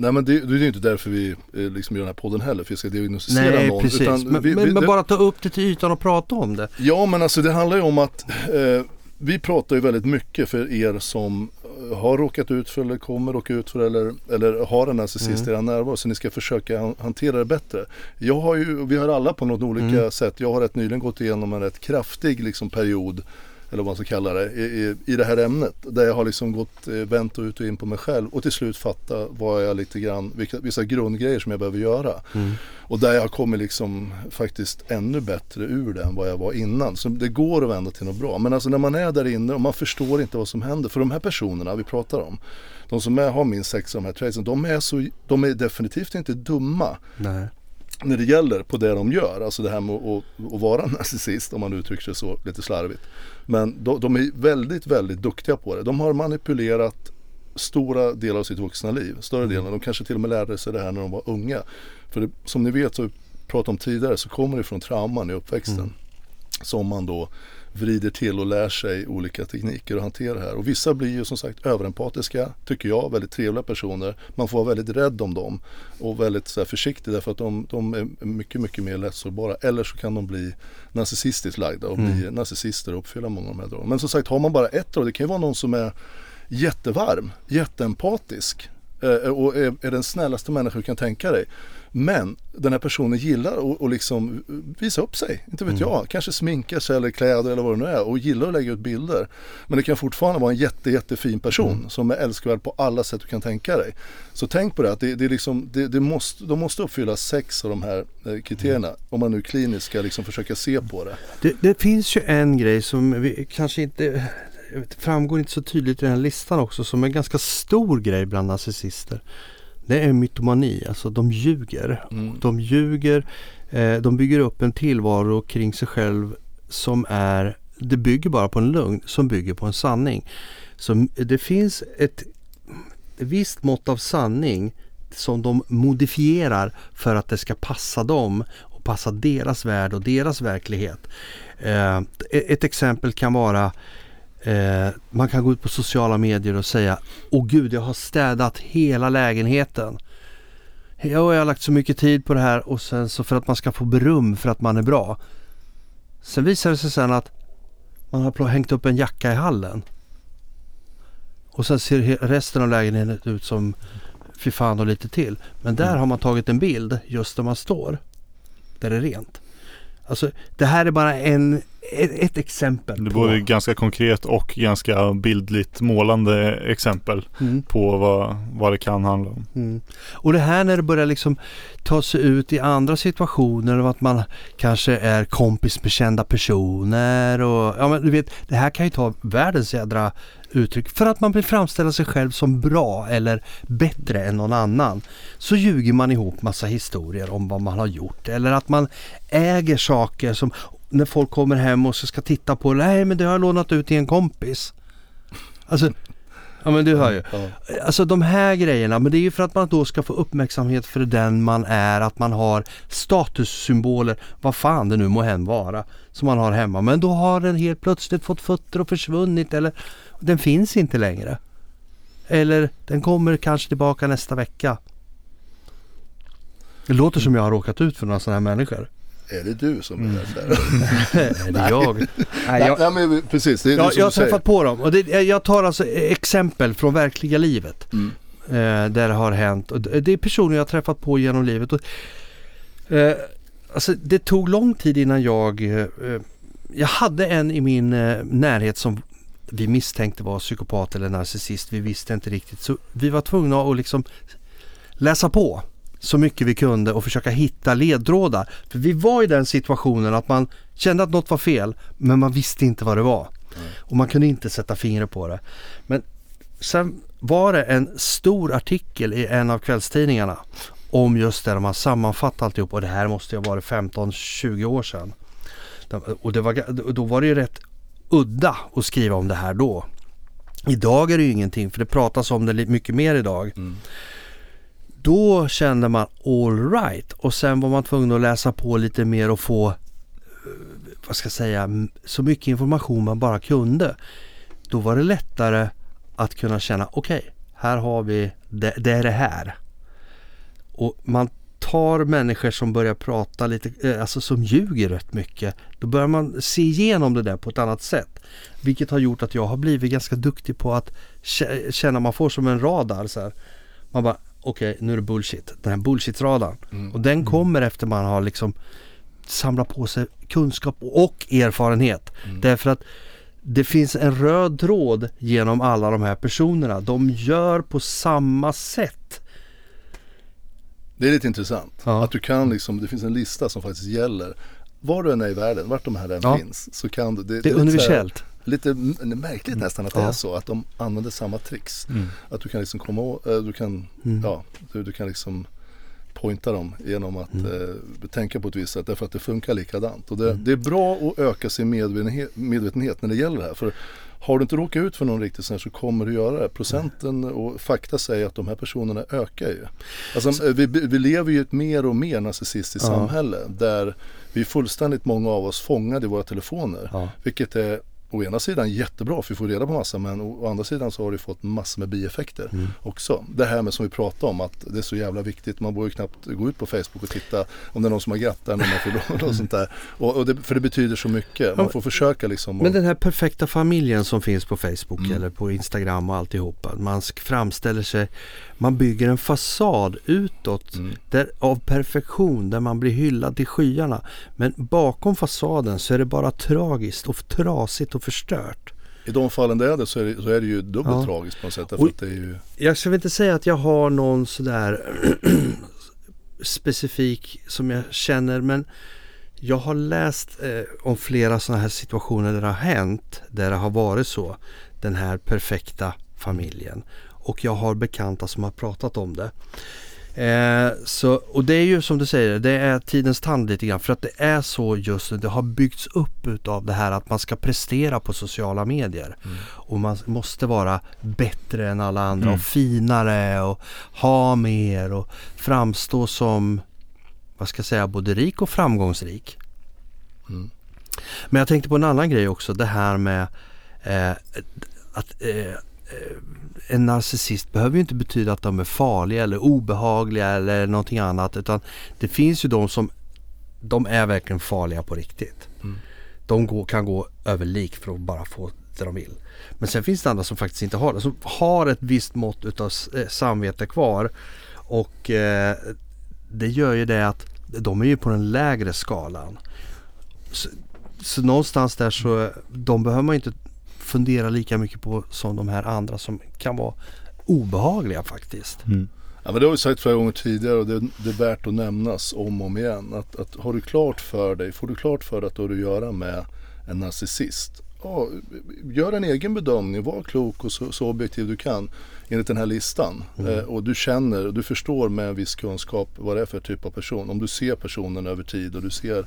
Nej men det, det är ju inte därför vi eh, liksom gör den här podden heller, för vi ska diagnostisera Nej någon. precis, utan men, vi, men, vi, men bara ta upp det till ytan och prata om det. Ja men alltså det handlar ju om att eh, vi pratar ju väldigt mycket för er som eh, har råkat ut för eller kommer råka ut för eller, eller har en narcissist i er närvaro så ni ska försöka han- hantera det bättre. Jag har ju, vi har alla på något olika sätt, jag har rätt nyligen gått igenom en rätt kraftig liksom, period eller vad man ska kalla det, i, i, i det här ämnet. Där jag har liksom gått eh, vänt och ut och in på mig själv och till slut fatta vad jag lite grann, vilka, vissa grundgrejer som jag behöver göra. Och där jag har kommit liksom faktiskt ännu bättre ur det än vad jag var innan. Så det går att vända till något bra. Men alltså när man är där inne och man förstår inte vad som händer. För de här personerna vi pratar om, de som är, har minst sex av de här traitsen, de är, så, de är definitivt inte dumma Nej. när det gäller på det de gör. Alltså det här med att, att, att vara <laughs> narcissist om man uttrycker sig så lite slarvigt. Men de, de är väldigt, väldigt duktiga på det. De har manipulerat stora delar av sitt vuxna liv. Större delen. De kanske till och med lärde sig det här när de var unga. För det, som ni vet, så pratade om tidigare, så kommer det från trauman i uppväxten. Som man då vrider till och lär sig olika tekniker att hantera det här. Och vissa blir ju som sagt överempatiska, tycker jag, väldigt trevliga personer. Man får vara väldigt rädd om dem och väldigt så här, försiktig därför att de, de är mycket, mycket mer lättsårbara. Eller så kan de bli narcissistiskt lagda och bli narcissister och uppfylla många av de här dragen. Men som sagt, har man bara ett drag, det kan ju vara någon som är jättevarm, jätteempatisk eh, och är, är den snällaste människa du kan tänka dig. Men den här personen gillar att liksom visa upp sig, inte vet jag, kanske sminka sig eller kläder eller vad det nu är och gillar att lägga ut bilder. Men det kan fortfarande vara en jätte, jättefin person som är älskvärd på alla sätt du kan tänka dig. Så tänk på det att det, det liksom, det, det måste, de måste uppfylla sex av de här eh, kriterierna om man nu kliniskt ska liksom försöka se på det. Det, det finns ju en grej som vi kanske inte framgår inte så tydligt i den här listan också som är en ganska stor grej bland narcissister. Det är mytomani, alltså de ljuger. De ljuger, eh, de bygger upp en tillvaro kring sig själv som är, det bygger bara på en lögn som bygger på en sanning. Så det finns ett, ett visst mått av sanning som de modifierar för att det ska passa dem och passa deras värld och deras verklighet. Eh, ett exempel kan vara eh, man kan gå ut på sociala medier och säga Åh gud, jag har städat hela lägenheten. Jag har lagt så mycket tid på det här och sen så för att man ska få beröm för att man är bra. Sen visar det sig sen att man har hängt upp en jacka i hallen. Och sen ser resten av lägenheten ut som fy fan och lite till. Men där har man tagit en bild just där man står. Där det är rent. Alltså det här är bara en, ett, ett exempel. Det är på- ganska konkret och ganska bildligt målande exempel Mm. på vad, vad det kan handla om. Mm. Och det här när det börjar liksom ta sig ut i andra situationer och att man kanske är kompis med kända personer och ja men du vet det här kan ju ta världens jädra uttryck för att man vill framställa sig själv som bra eller bättre än någon annan. Så ljuger man ihop massa historier om vad man har gjort eller att man äger saker som när folk kommer hem och så ska titta på nej men det har jag lånat ut till en kompis. Alltså, ja men du hör ju. Alltså de här grejerna, men det är ju för att man då ska få uppmärksamhet för den man är, att man har statussymboler, vad fan det nu må hän vara, som man har hemma. Men då har den helt plötsligt fått fötter och försvunnit eller den finns inte längre. Eller den kommer kanske tillbaka nästa vecka. Det låter som jag har råkat ut för några sådana här människor. Är det du som <laughs> är där? Är det jag? Nej, Nej, jag, nej men precis, det är som jag har träffat på dem och det, jag tar alltså exempel från verkliga livet. Mm. eh, där det har hänt. Och det det är personer jag har träffat på genom livet. Och, eh, alltså, det tog lång tid innan jag... Eh, eh, jag hade en i min eh, närhet som vi misstänkte var psykopat eller narcissist. Vi visste inte riktigt. Så vi var tvungna att liksom läsa på så mycket vi kunde och försöka hitta ledtrådar. För vi var i den situationen att man kände att något var fel men man visste inte vad det var. Och man kunde inte sätta fingret på det. Men sen var det en stor artikel i en av kvällstidningarna om just det, de har sammanfattat alltihop och det här måste ju ha varit 15-20 år sedan. Och det var, då var det ju rätt udda att skriva om det här då. Idag är det ju ingenting för det pratas om det mycket mer idag. Mm. Då kände man all right och sen var man tvungen att läsa på lite mer och få eh, vad ska jag säga, så mycket information man bara kunde. Då var det lättare att kunna känna, okej, här har vi, det, det är det här. Och man tar människor som börjar prata lite, eh, alltså som ljuger rätt mycket. Då börjar man se igenom det där på ett annat sätt. Vilket har gjort att jag har blivit ganska duktig på att kä- känna, man får som en radar så här. Man bara, okej nu är det bullshit. Den här bullshit-radarn. Mm. Och den kommer efter man har liksom samlat på sig kunskap och erfarenhet. Mm. Därför att det finns en röd tråd genom alla de här personerna. De gör på samma sätt. Det är lite intressant. Ja. Att du kan liksom, det finns en lista som faktiskt gäller. Var du än är i världen, vart de här än Ja. finns, så kan du. Det är lite så här- universellt. Lite märkligt nästan att det Ja. är så, att de använder samma tricks. Mm. Att du kan liksom komma åt, eh, du kan, Mm. ja, du, du kan liksom pointa dem genom att Mm. eh, tänka på ett visst sätt därför att det funkar likadant. Och det, Mm. det är bra att öka sin medvetenhet, medvetenhet när det gäller det här. För har du inte råkat ut för någon riktigt sån här så kommer du göra det. Procenten och fakta säger att de här personerna ökar ju. Alltså, eh, vi, vi lever ju ett mer och mer narcissistiskt Ja. samhälle där vi är fullständigt många av oss fångade i våra telefoner. Ja. Vilket är å ena sidan jättebra för vi får reda på massa men å, å andra sidan så har det fått massor med bieffekter Mm. också. Det här med som vi pratade om att det är så jävla viktigt. Man borde ju knappt gå ut på Facebook och titta om det är någon som har grattat när man fyller och sånt där. Och, och det, för det betyder så mycket. Man får försöka liksom. Men och- den här perfekta familjen som finns på Facebook Mm. eller på Instagram och alltihopa. Man framställer sig, man bygger en fasad utåt Mm. där, av perfektion där man blir hyllad till skyarna. Men bakom fasaden så är det bara tragiskt och trasigt och förstört. I de fallen det är det så är det, så är det ju dubbelt Ja. tragiskt på något sätt. Och- det är ju, Jag ska väl inte säga att jag har någon sådär <clears throat> specifik som jag känner men jag har läst eh, om flera sådana här situationer där det har hänt där det har varit så. Den här perfekta familjen. Och jag har bekanta som har pratat om det. Eh, så, och det är ju som du säger, det är tidens tand lite grann för att det är så just nu. Det har byggts upp utav det här att man ska prestera på sociala medier. Och man måste vara bättre än alla andra Mm. och finare och ha mer och framstå som, vad ska jag säga, både rik och framgångsrik. mm. Men jag tänkte på en annan grej också, det här med eh, att eh, eh, en narcissist behöver ju inte betyda att de är farliga eller obehagliga eller någonting annat utan det finns ju de som de är verkligen farliga på riktigt. Mm. De går, kan gå över lik för att bara få det de vill. Men sen finns det andra som faktiskt inte har det. Som har ett visst mått utav eh, samvete kvar. Och eh, det gör ju det att de är ju på den lägre skalan. Så, så någonstans där så de behöver man inte fundera lika mycket på som de här andra som kan vara obehagliga faktiskt. Mm. Ja, men det har vi sagt flera gånger tidigare och det, det är värt att nämnas om och om igen. Att, att har du klart för dig, får du klart för dig att du har att göra med en narcissist. Ja, gör en egen bedömning, var klok och så, så objektiv du kan enligt den här listan. Mm. Eh, och du känner och du förstår med en viss kunskap vad det är för typ av person. Om du ser personen över tid och du ser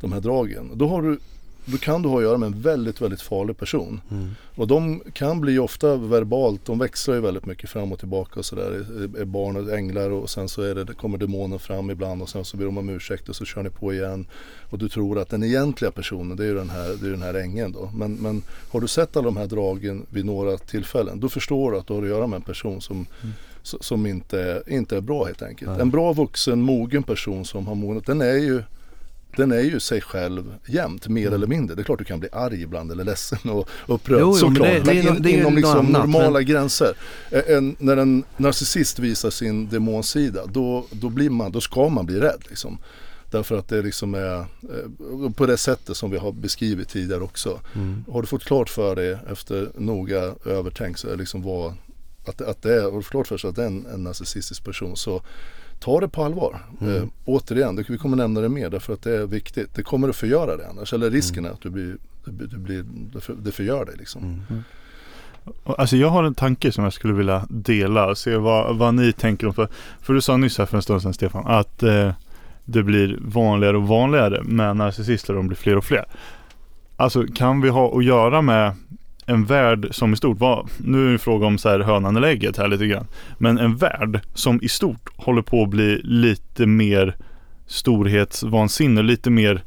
de här dragen. Då, har du, då kan du ha att göra med en väldigt, väldigt farlig person. Mm. Och de kan bli ofta verbalt, de växlar ju väldigt mycket fram och tillbaka och sådär. Är- barn och änglar och sen så är det, det kommer demonen fram ibland och sen så ber de om ursäkt och så kör ni på igen. Och du tror att den egentliga personen det är ju den här, det är den här ängeln då. Men, men har du sett alla de här dragen vid några tillfällen då förstår du att du har att göra med en person som, s- som inte, inte är bra helt enkelt. Nej. En bra vuxen, mogen person som har mognat, den är ju den är ju sig själv jämt, mer eller mindre. Det är klart du kan bli arg ibland eller ledsen och upprörd. Jo, jo, men såklart. det- det men det är in, ju inom något liksom annat, normala men- gränser. En, när en narcissist visar sin demonsida då, då, blir man, då ska man bli rädd. Liksom. Därför att det liksom är på det sättet som vi har beskrivit tidigare också. Mm. Har du fått klart för dig efter noga övertänkt så liksom vad, att, att det är, har du fått klart för sig att det är en, en narcissistisk person så ta det på allvar. Mm. Eh, återigen, det, vi kommer nämna det mer därför att det är viktigt. Det kommer att förgöra det annars. Eller risken är att du blir, du, blir- det, för, det förgör dig liksom. Mm. Och, Alltså jag har en tanke som jag skulle vilja dela och se vad, vad ni tänker om. För, för du sa nyss här för en stund sedan Stefan att eh, det blir vanligare och vanligare med narcissister. De blir fler och fler. Alltså kan vi ha att göra med en värld som i stort, vad, nu är det en fråga om så här hönan eller ägget här lite grann. Men en värld som i stort håller på att bli lite mer storhetsvansinne, lite mer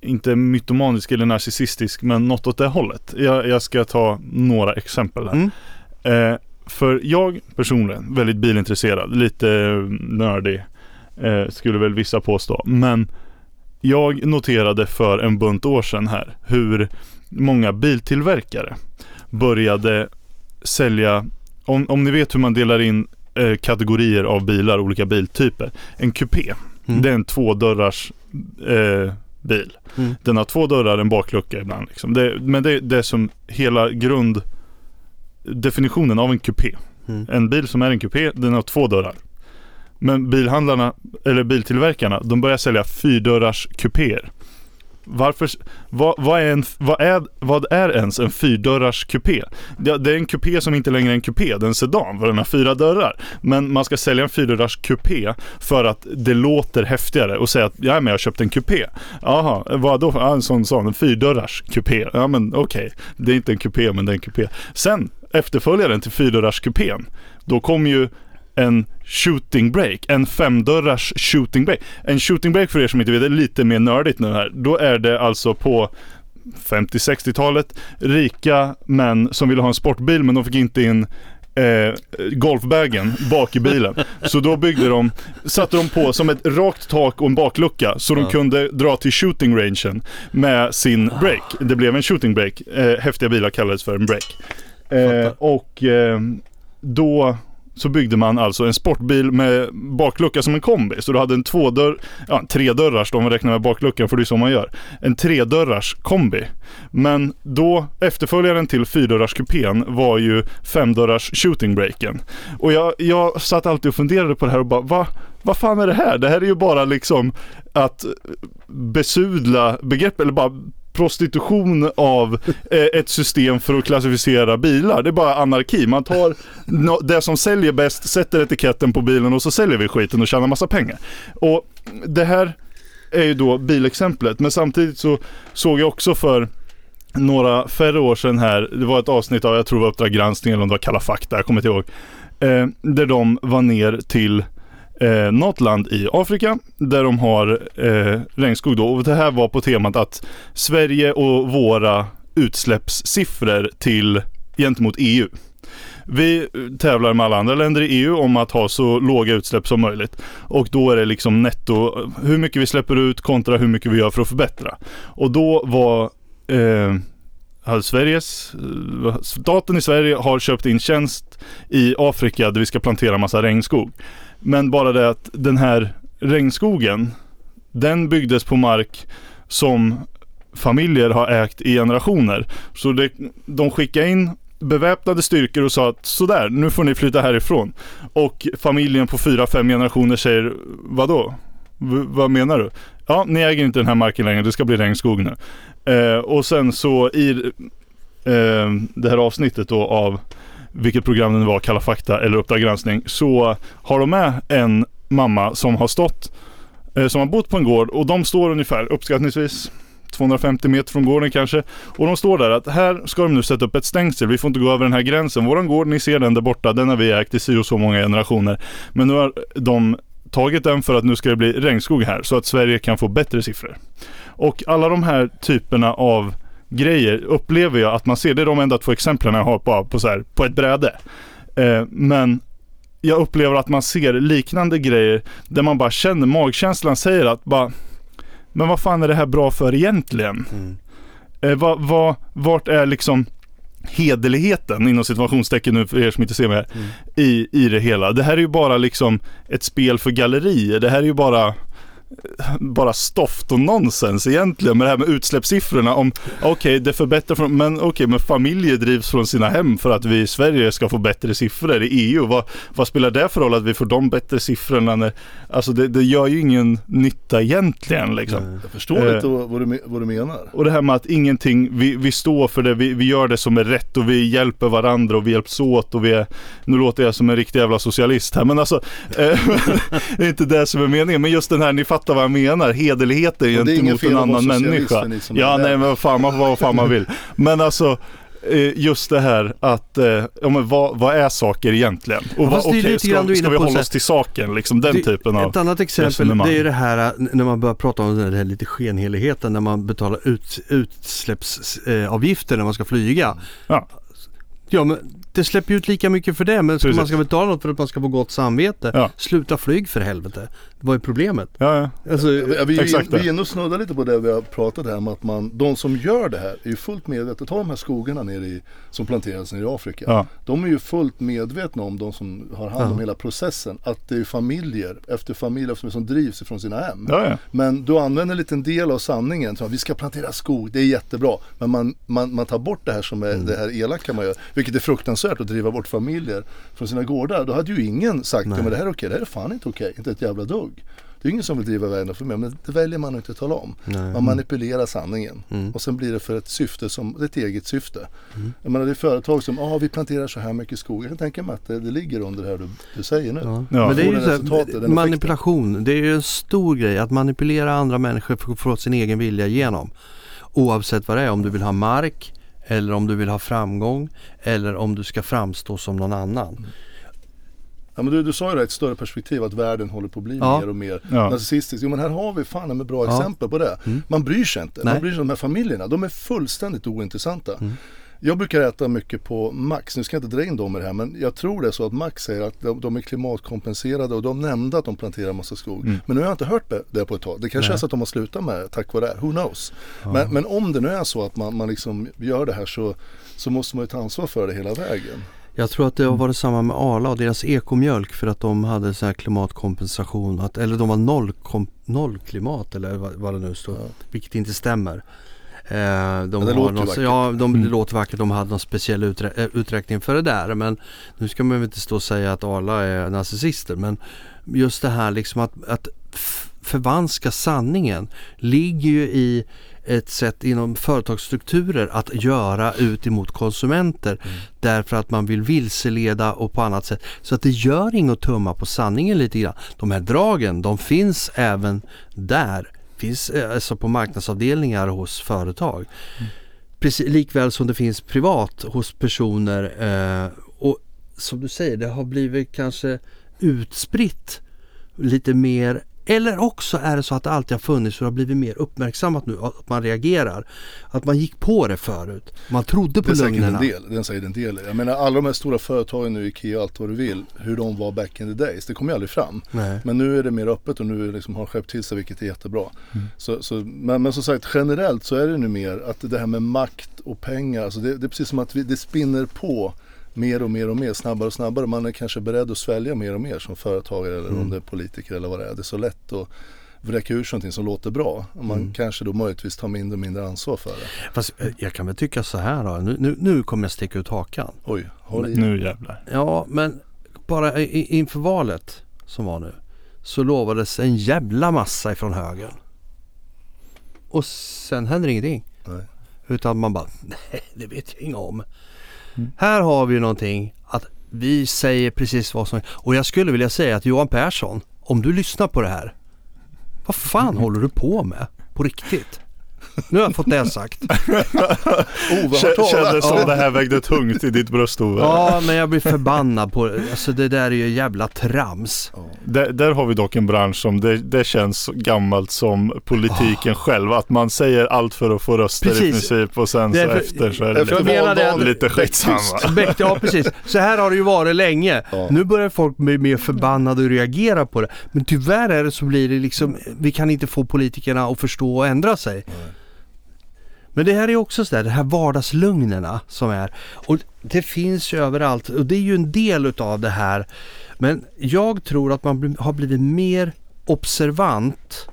inte mytomanisk eller narcissistisk men något åt det hållet. Jag, jag ska ta några exempel här. Mm. Eh, för jag personligen, väldigt bilintresserad, lite nördig eh, skulle väl vissa påstå. Men jag noterade för en bunt år sedan här hur många biltillverkare började sälja, om, om ni vet hur man delar in eh, kategorier av bilar, olika biltyper. En kupé, Mm. det är en tvådörrars eh, bil. Mm. Den har två dörrar, en baklucka ibland. Liksom. Det, men det, det är som hela grunddefinitionen av en kupé. Mm. En bil som är en kupé, den har två dörrar. Men bilhandlarna, eller biltillverkarna, de börjar sälja fyrdörrars kupéer. Varför, vad, vad, är en, vad, är, vad är ens en fyrdörrars kupé? Det, det är en kupé som inte längre är en kupé, det är en sedan för den har fyra dörrar. Men man ska sälja en fyrdörrars kupé för att det låter häftigare och säga att ja men jag har köpt en kupé. Jaha, vadå? Ja, en sån sån, en fyrdörrars kupé. Ja men okej, det är inte en kupé men det är en kupé. Sen efterföljaren till fyrdörrars kupén, då kom ju en shooting break, en femdörrars shooting break. En shooting break för er som inte vet, är lite mer nördigt nu här. Då är det alltså på 50-60-talet rika män som ville ha en sportbil men de fick inte in eh, golfbagen bak i bilen. Så då byggde de, satte de på som ett rakt tak och en baklucka så de Ja. kunde dra till shooting rangen med sin break. Det blev en shooting break. Eh, häftiga bilar kallades för en break. Eh, och eh, då så byggde man alltså en sportbil med baklucka som en kombi. Så du hade en tvådörr, ja tredörrars då om man räknar med bakluckan för det är så man gör. En tredörrars kombi. Men då efterföljaren till fyrdörrars kupén var ju femdörrars shooting breaken. Och jag, jag satt alltid och funderade på det här och bara va? Vad fan är det här? Det här är ju bara liksom att besudla begrepp eller bara prostitution av eh, ett system för att klassificera bilar. Det är bara anarki. Man tar det som säljer bäst, sätter etiketten på bilen och så säljer vi skiten och tjänar massa pengar. Och det här är ju då bilexemplet. Men samtidigt så såg jag också för några färre år sedan här, det var ett avsnitt av, jag tror det var Uppdrag granskning eller om det var Kalla fakta, jag kommer inte ihåg. Eh, där de var ner till eh, något land i Afrika där de har eh, regnskog då. Och det här var på temat att Sverige och våra utsläppssiffror till gentemot EU. Vi tävlar med alla andra länder i EU om att ha så låga utsläpp som möjligt. Och då är det liksom netto hur mycket vi släpper ut kontra hur mycket vi gör för att förbättra. Och då var eh, Sveriges, eh, staten i Sverige har köpt in tjänst i Afrika där vi ska plantera massa regnskog. Men bara det att den här regnskogen, den byggdes på mark som familjer har ägt i generationer. Så det, de skickade in beväpnade styrkor och sa att sådär, nu får ni flytta härifrån. Och familjen på fyra, fem generationer säger, vadå? V- vad menar du? Ja, ni äger inte den här marken längre, det ska bli regnskog nu. Eh, och sen så i eh, det här avsnittet då av vilket program det nu var, Kalla fakta eller Uppdrag granskning, så har de med en mamma som har stått, eh, som har bott på en gård och de står ungefär uppskattningsvis 250 meter från gården kanske. Och de står där att här ska de nu sätta upp ett stängsel. Vi får inte gå över den här gränsen. Våran gård, ni ser den där borta, den har vi ägt i si och så många generationer. Men nu har de tagit den för att nu ska det bli regnskog här så att Sverige kan få bättre siffror. Och alla de här typerna av grejer upplever jag att man ser. Det är de enda två exemplen jag har på, på, så här, på ett bräde. Eh, men jag upplever att man ser liknande grejer där man bara känner, magkänslan säger att bara Men vad fan är det här bra för egentligen? Mm. Eh, vad, vad, vart är liksom hederligheten inom situationstecken nu för er som inte ser mig här Mm. i, i det hela. Det här är ju bara liksom ett spel för gallerier. Det här är ju bara bara stoft och nonsens egentligen med det här med utsläppssiffrorna om okej det förbättrar från, men okej men familjer drivs från sina hem för att vi i Sverige ska få bättre siffror i EU. Vad, vad spelar det för roll att vi får de bättre siffrorna när, alltså det, det gör ju ingen nytta egentligen liksom. Jag förstår Eh. lite vad, du, vad du menar. Och det här med att ingenting, vi, vi står för det, vi, vi gör det som är rätt och vi hjälper varandra och vi hjälps åt och vi är, nu låter jag som en riktig jävla socialist här men alltså, eh, <laughs> det är inte det som är meningen. Men just den här, ni fattar vad jag menar, hederligheten gentemot en vara annan människa. Ja är nej men vad fan man får vad fan man vill. <laughs> Men alltså, eh, just det här att, eh, ja, men vad, vad är saker egentligen? Och vad, det är okej, ska, ska vi på så hålla oss till saken? Liksom den Det- typen av... Ett annat exempel det är det här äh, när man börjar prata om den här lite skenheligheten när man betalar ut, utsläppsavgifter när man ska flyga. Ja. Ja men det släpper ju ut lika mycket för det men ska Precis. man ska betala något för att man ska få gott samvete. Ja. Sluta flyg för helvete. Vad är problemet? Ja, ja. Alltså, Ja, vi, Exakt vi är nog snudda lite på det vi har pratat här om att man, de som gör det här är ju fullt medvetna. Ta de här skogarna nere i, som planteras nere i Afrika. Ja. De är ju fullt medvetna om, de som har hand om Ja. hela processen, att det är familjer efter familj efter, som drivs ifrån sina hem. Ja, ja. Men du använder en liten del av sanningen. Så vi ska plantera skog, det är jättebra. Men man, man, man tar bort det här som är det här elaka man gör. Vilket är fruktansvärt att driva bort familjer från sina gårdar. Då hade ju ingen sagt, ja, Nej. men det här är okej, det här är fan inte okej. Inte ett jävla dugg. Det är ingen som vill driva iväg för mig, men det väljer man att inte tala om. Nej. Man manipulerar sanningen. Mm. Och sen blir det för ett syfte, som ett eget syfte. Jag menar det är företag som, ja ah, vi planterar så här mycket skog. Jag kan tänka mig att det, det ligger under det här du, du säger nu. Ja. Ja. Men det är ju så här, manipulation. Det är ju en stor grej att manipulera andra människor för att få sin egen vilja igenom. Oavsett vad det är, om du vill ha mark eller om du vill ha framgång eller om du ska framstå som någon annan. Ja, men du, du sa ju det, ett större perspektiv att världen håller på att bli Ja. mer och mer Ja. narcissistisk. Jo men här har vi fan med bra Ja. exempel på det. Mm. Man bryr sig inte. Nej. Man bryr sig om de här familjerna. De är fullständigt ointressanta. Mm. Jag brukar äta mycket på Max, nu ska jag inte dra in dem i det här men jag tror det är så att Max säger att de, de är klimatkompenserade och de nämnde att de planterar massa skog. Mm. Men nu har jag inte hört det, på ett tag. Det kanske Nej. är så att de har slutat med det tack vare det. Who knows? Men, men om det nu är så att man, man liksom gör det här så, så måste man ju ta ansvar för det hela vägen. Jag tror att det har varit samma med Arla och deras ekomjölk för att de hade så här klimatkompensation. Att, eller de var noll, kom, noll klimat eller vad, vad det nu står. Ja. Vilket inte stämmer. Eh, de det låter någon, vackert. ja, de, det Mm. låter vackert. De hade någon speciell uträ, eh, uträkning för det där. Men nu ska man väl inte stå och säga att Arla är narcissister. Men just det här liksom att, att förvanska sanningen ligger ju i ett sätt inom företagsstrukturer att göra ut emot konsumenter därför att man vill vilseleda och på annat sätt. Så att det gör inget att tumma på sanningen lite grann. De här dragen, de finns även där. Finns eh, alltså på marknadsavdelningar hos företag. Precis, likväl som det finns privat hos personer. Eh, och som du säger, det har blivit kanske utspritt lite mer eller också är det så att det alltid har funnits och det har blivit mer uppmärksammat nu att man reagerar. Att man gick på det förut. Man trodde Det på är säkert en lögnerna. del. Det är säkert en del. Jag menar alla de här stora företagen nu, Ikea och allt vad du vill, hur de var back in the days, det kommer ju aldrig fram. Nej. Men nu är det mer öppet och nu liksom har skärpt till sig vilket är jättebra. Mm. Så, så, men, men som sagt generellt så är det nu mer att det här med makt och pengar, alltså det, det är precis som att vi, det spinner på mer och mer och mer, snabbare och snabbare. Man är kanske beredd att svälja mer och mer som företagare eller Mm. om det är politiker eller vad det är. Det är så lätt att vräka ur sig någonting som låter bra. Man Mm. kanske då möjligtvis tar mindre och mindre ansvar för det. Fast eh, jag kan väl tycka så här då. Nu, nu, nu kommer jag sticka ut hakan. Oj, håll i. Nu jävlar. Ja, men bara i- inför valet som var nu så lovades en jävla massa ifrån högern. Och sen händer ingenting. Nej. Utan man bara, <laughs> nej det vet jag inget om. Mm. Här har vi någonting att vi säger precis vad som Och jag skulle vilja säga att Johan Persson, om du lyssnar på det här. Vad fan <laughs> håller du på med? På riktigt? Nu har jag fått det sagt. <laughs> Oh, talat? Kändes som Ja. det här vägde tungt i ditt bröst Ove. Ja, men jag blir förbannad på det. Alltså det där är ju jävla trams. Ja. Där, där har vi dock en bransch som det, det känns gammalt som politiken själv. Att man säger allt för att få röster Precis. i princip och sen så för- efter så är det lite, menar lite skitsamma. <laughs> Bäck- Ja precis, så här har det ju varit länge. Ja. Nu börjar folk bli mer förbannade och reagera på det. Men tyvärr är det så blir det liksom, vi kan inte få politikerna att förstå och ändra sig. Nej. Men det här är också sådär, de här vardagslugnerna som är. Och det finns ju överallt och det är ju en del utav det här. Men jag tror att man har blivit mer observant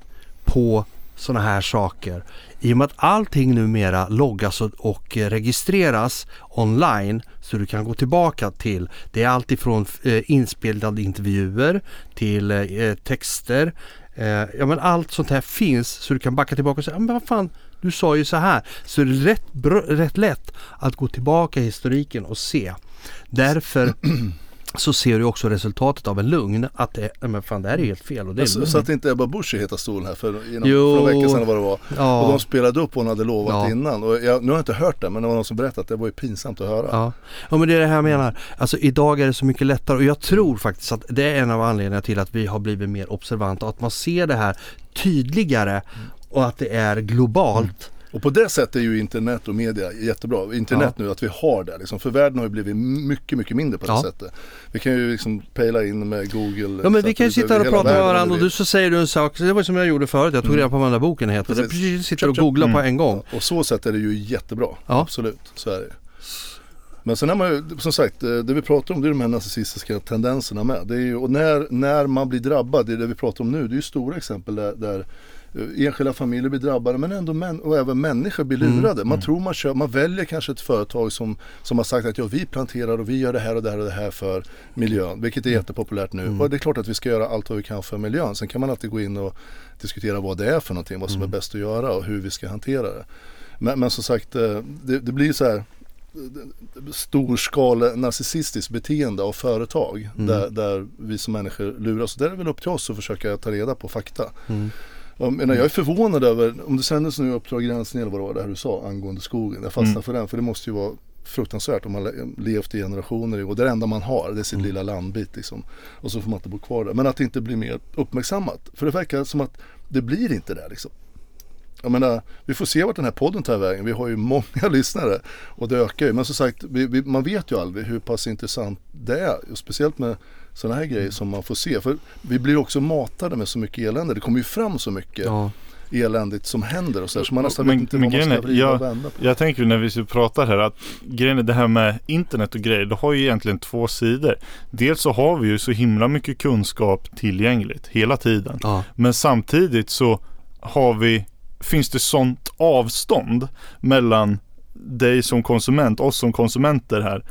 på sådana här saker. I och med att allting numera loggas och, och registreras online så du kan gå tillbaka till. Det är allt ifrån eh, inspelade intervjuer till eh, texter. Eh, ja men allt sånt här finns så du kan backa tillbaka och säga, men vad fan, du sa ju så här. Så det är rätt, rätt lätt att gå tillbaka i historiken och se. Därför <clears throat> så ser du också resultatet av en lugn. Att det, men fan det här är helt fel och det är Så, lugn. så att inte Ebba Busch i Heta stolen här för, inom, Jo. för en vecka sedan vad det var. ja. Och de spelade upp vad hon hade lovat Ja. innan. Och jag, nu har jag inte hört det men det var någon som berättade att det var ju pinsamt att höra. Ja. ja men det är det här jag menar. Alltså idag är det så mycket lättare och jag tror faktiskt att det är en av anledningarna till att vi har blivit mer observanta och att man ser det här tydligare och att det är globalt. Och på det sättet är ju internet och media jättebra. Internet nu att vi har det liksom. För världen har ju blivit mycket, mycket mindre på det Ja. sättet. Vi kan ju liksom pejla in med Google. Ja men vi kan ju sitta här och prata med varandra och du så säger du en sak, det var som jag gjorde förut, jag tog Mm. reda på vad den där boken heter. Precis. Precis, sitter och googlar på Mm. en gång. Och så sätt är det ju jättebra. Ja. Absolut, så är det Men sen är man ju, som sagt, eh, det vi pratar om det är de här narcissistiska tendenserna med. Det är ju, och när, när man blir drabbad, det är det vi pratar om nu, det är ju stora exempel där, där enskilda familjer blir drabbade men ändå män, och även människor blir Mm. lurade. Man tror man kör, man väljer kanske ett företag som, som har sagt att ja, vi planterar och vi gör det här och det här och det här för miljön. Vilket är jättepopulärt nu. Mm. Och det är klart att vi ska göra allt vad vi kan för miljön. Sen kan man alltid gå in och diskutera vad det är för någonting, vad som Mm. är bäst att göra och hur vi ska hantera det. Men, men som sagt, eh, det, det blir så här storskale narcissistiskt beteende av företag Mm. där, där vi som människor luras. Där är det väl upp till oss att försöka ta reda på fakta. Mm. Jag, menar, jag är förvånad över, om det sändes nu Uppdrag granskning eller vad det var det här du sa angående skogen. Jag fastnar Mm. för den för det måste ju vara fruktansvärt om man le- levt i generationer och det enda man har det är sin Mm. lilla landbit liksom. Och så får man inte bo kvar där. Men att det inte blir mer uppmärksammat. För det verkar som att det blir inte det liksom. Jag menar, vi får se vart den här podden tar vägen. Vi har ju många <laughs> lyssnare och det ökar ju. Men som sagt, vi, vi, man vet ju aldrig hur pass intressant det är. Och speciellt med sådana här grejer som man får se. För vi blir också matade med så mycket elände. Det kommer ju fram så mycket Ja. eländigt som händer och så, här, så man nästan Men- vet inte men vad man ska vrida och jag- vända på. Jag tänker när vi pratar här att grejen är det här med internet och grejer, det har ju egentligen två sidor. Dels så har vi ju så himla mycket kunskap tillgängligt hela tiden. Ja. Men samtidigt så har vi, finns det sånt avstånd mellan dig som konsument, oss som konsumenter här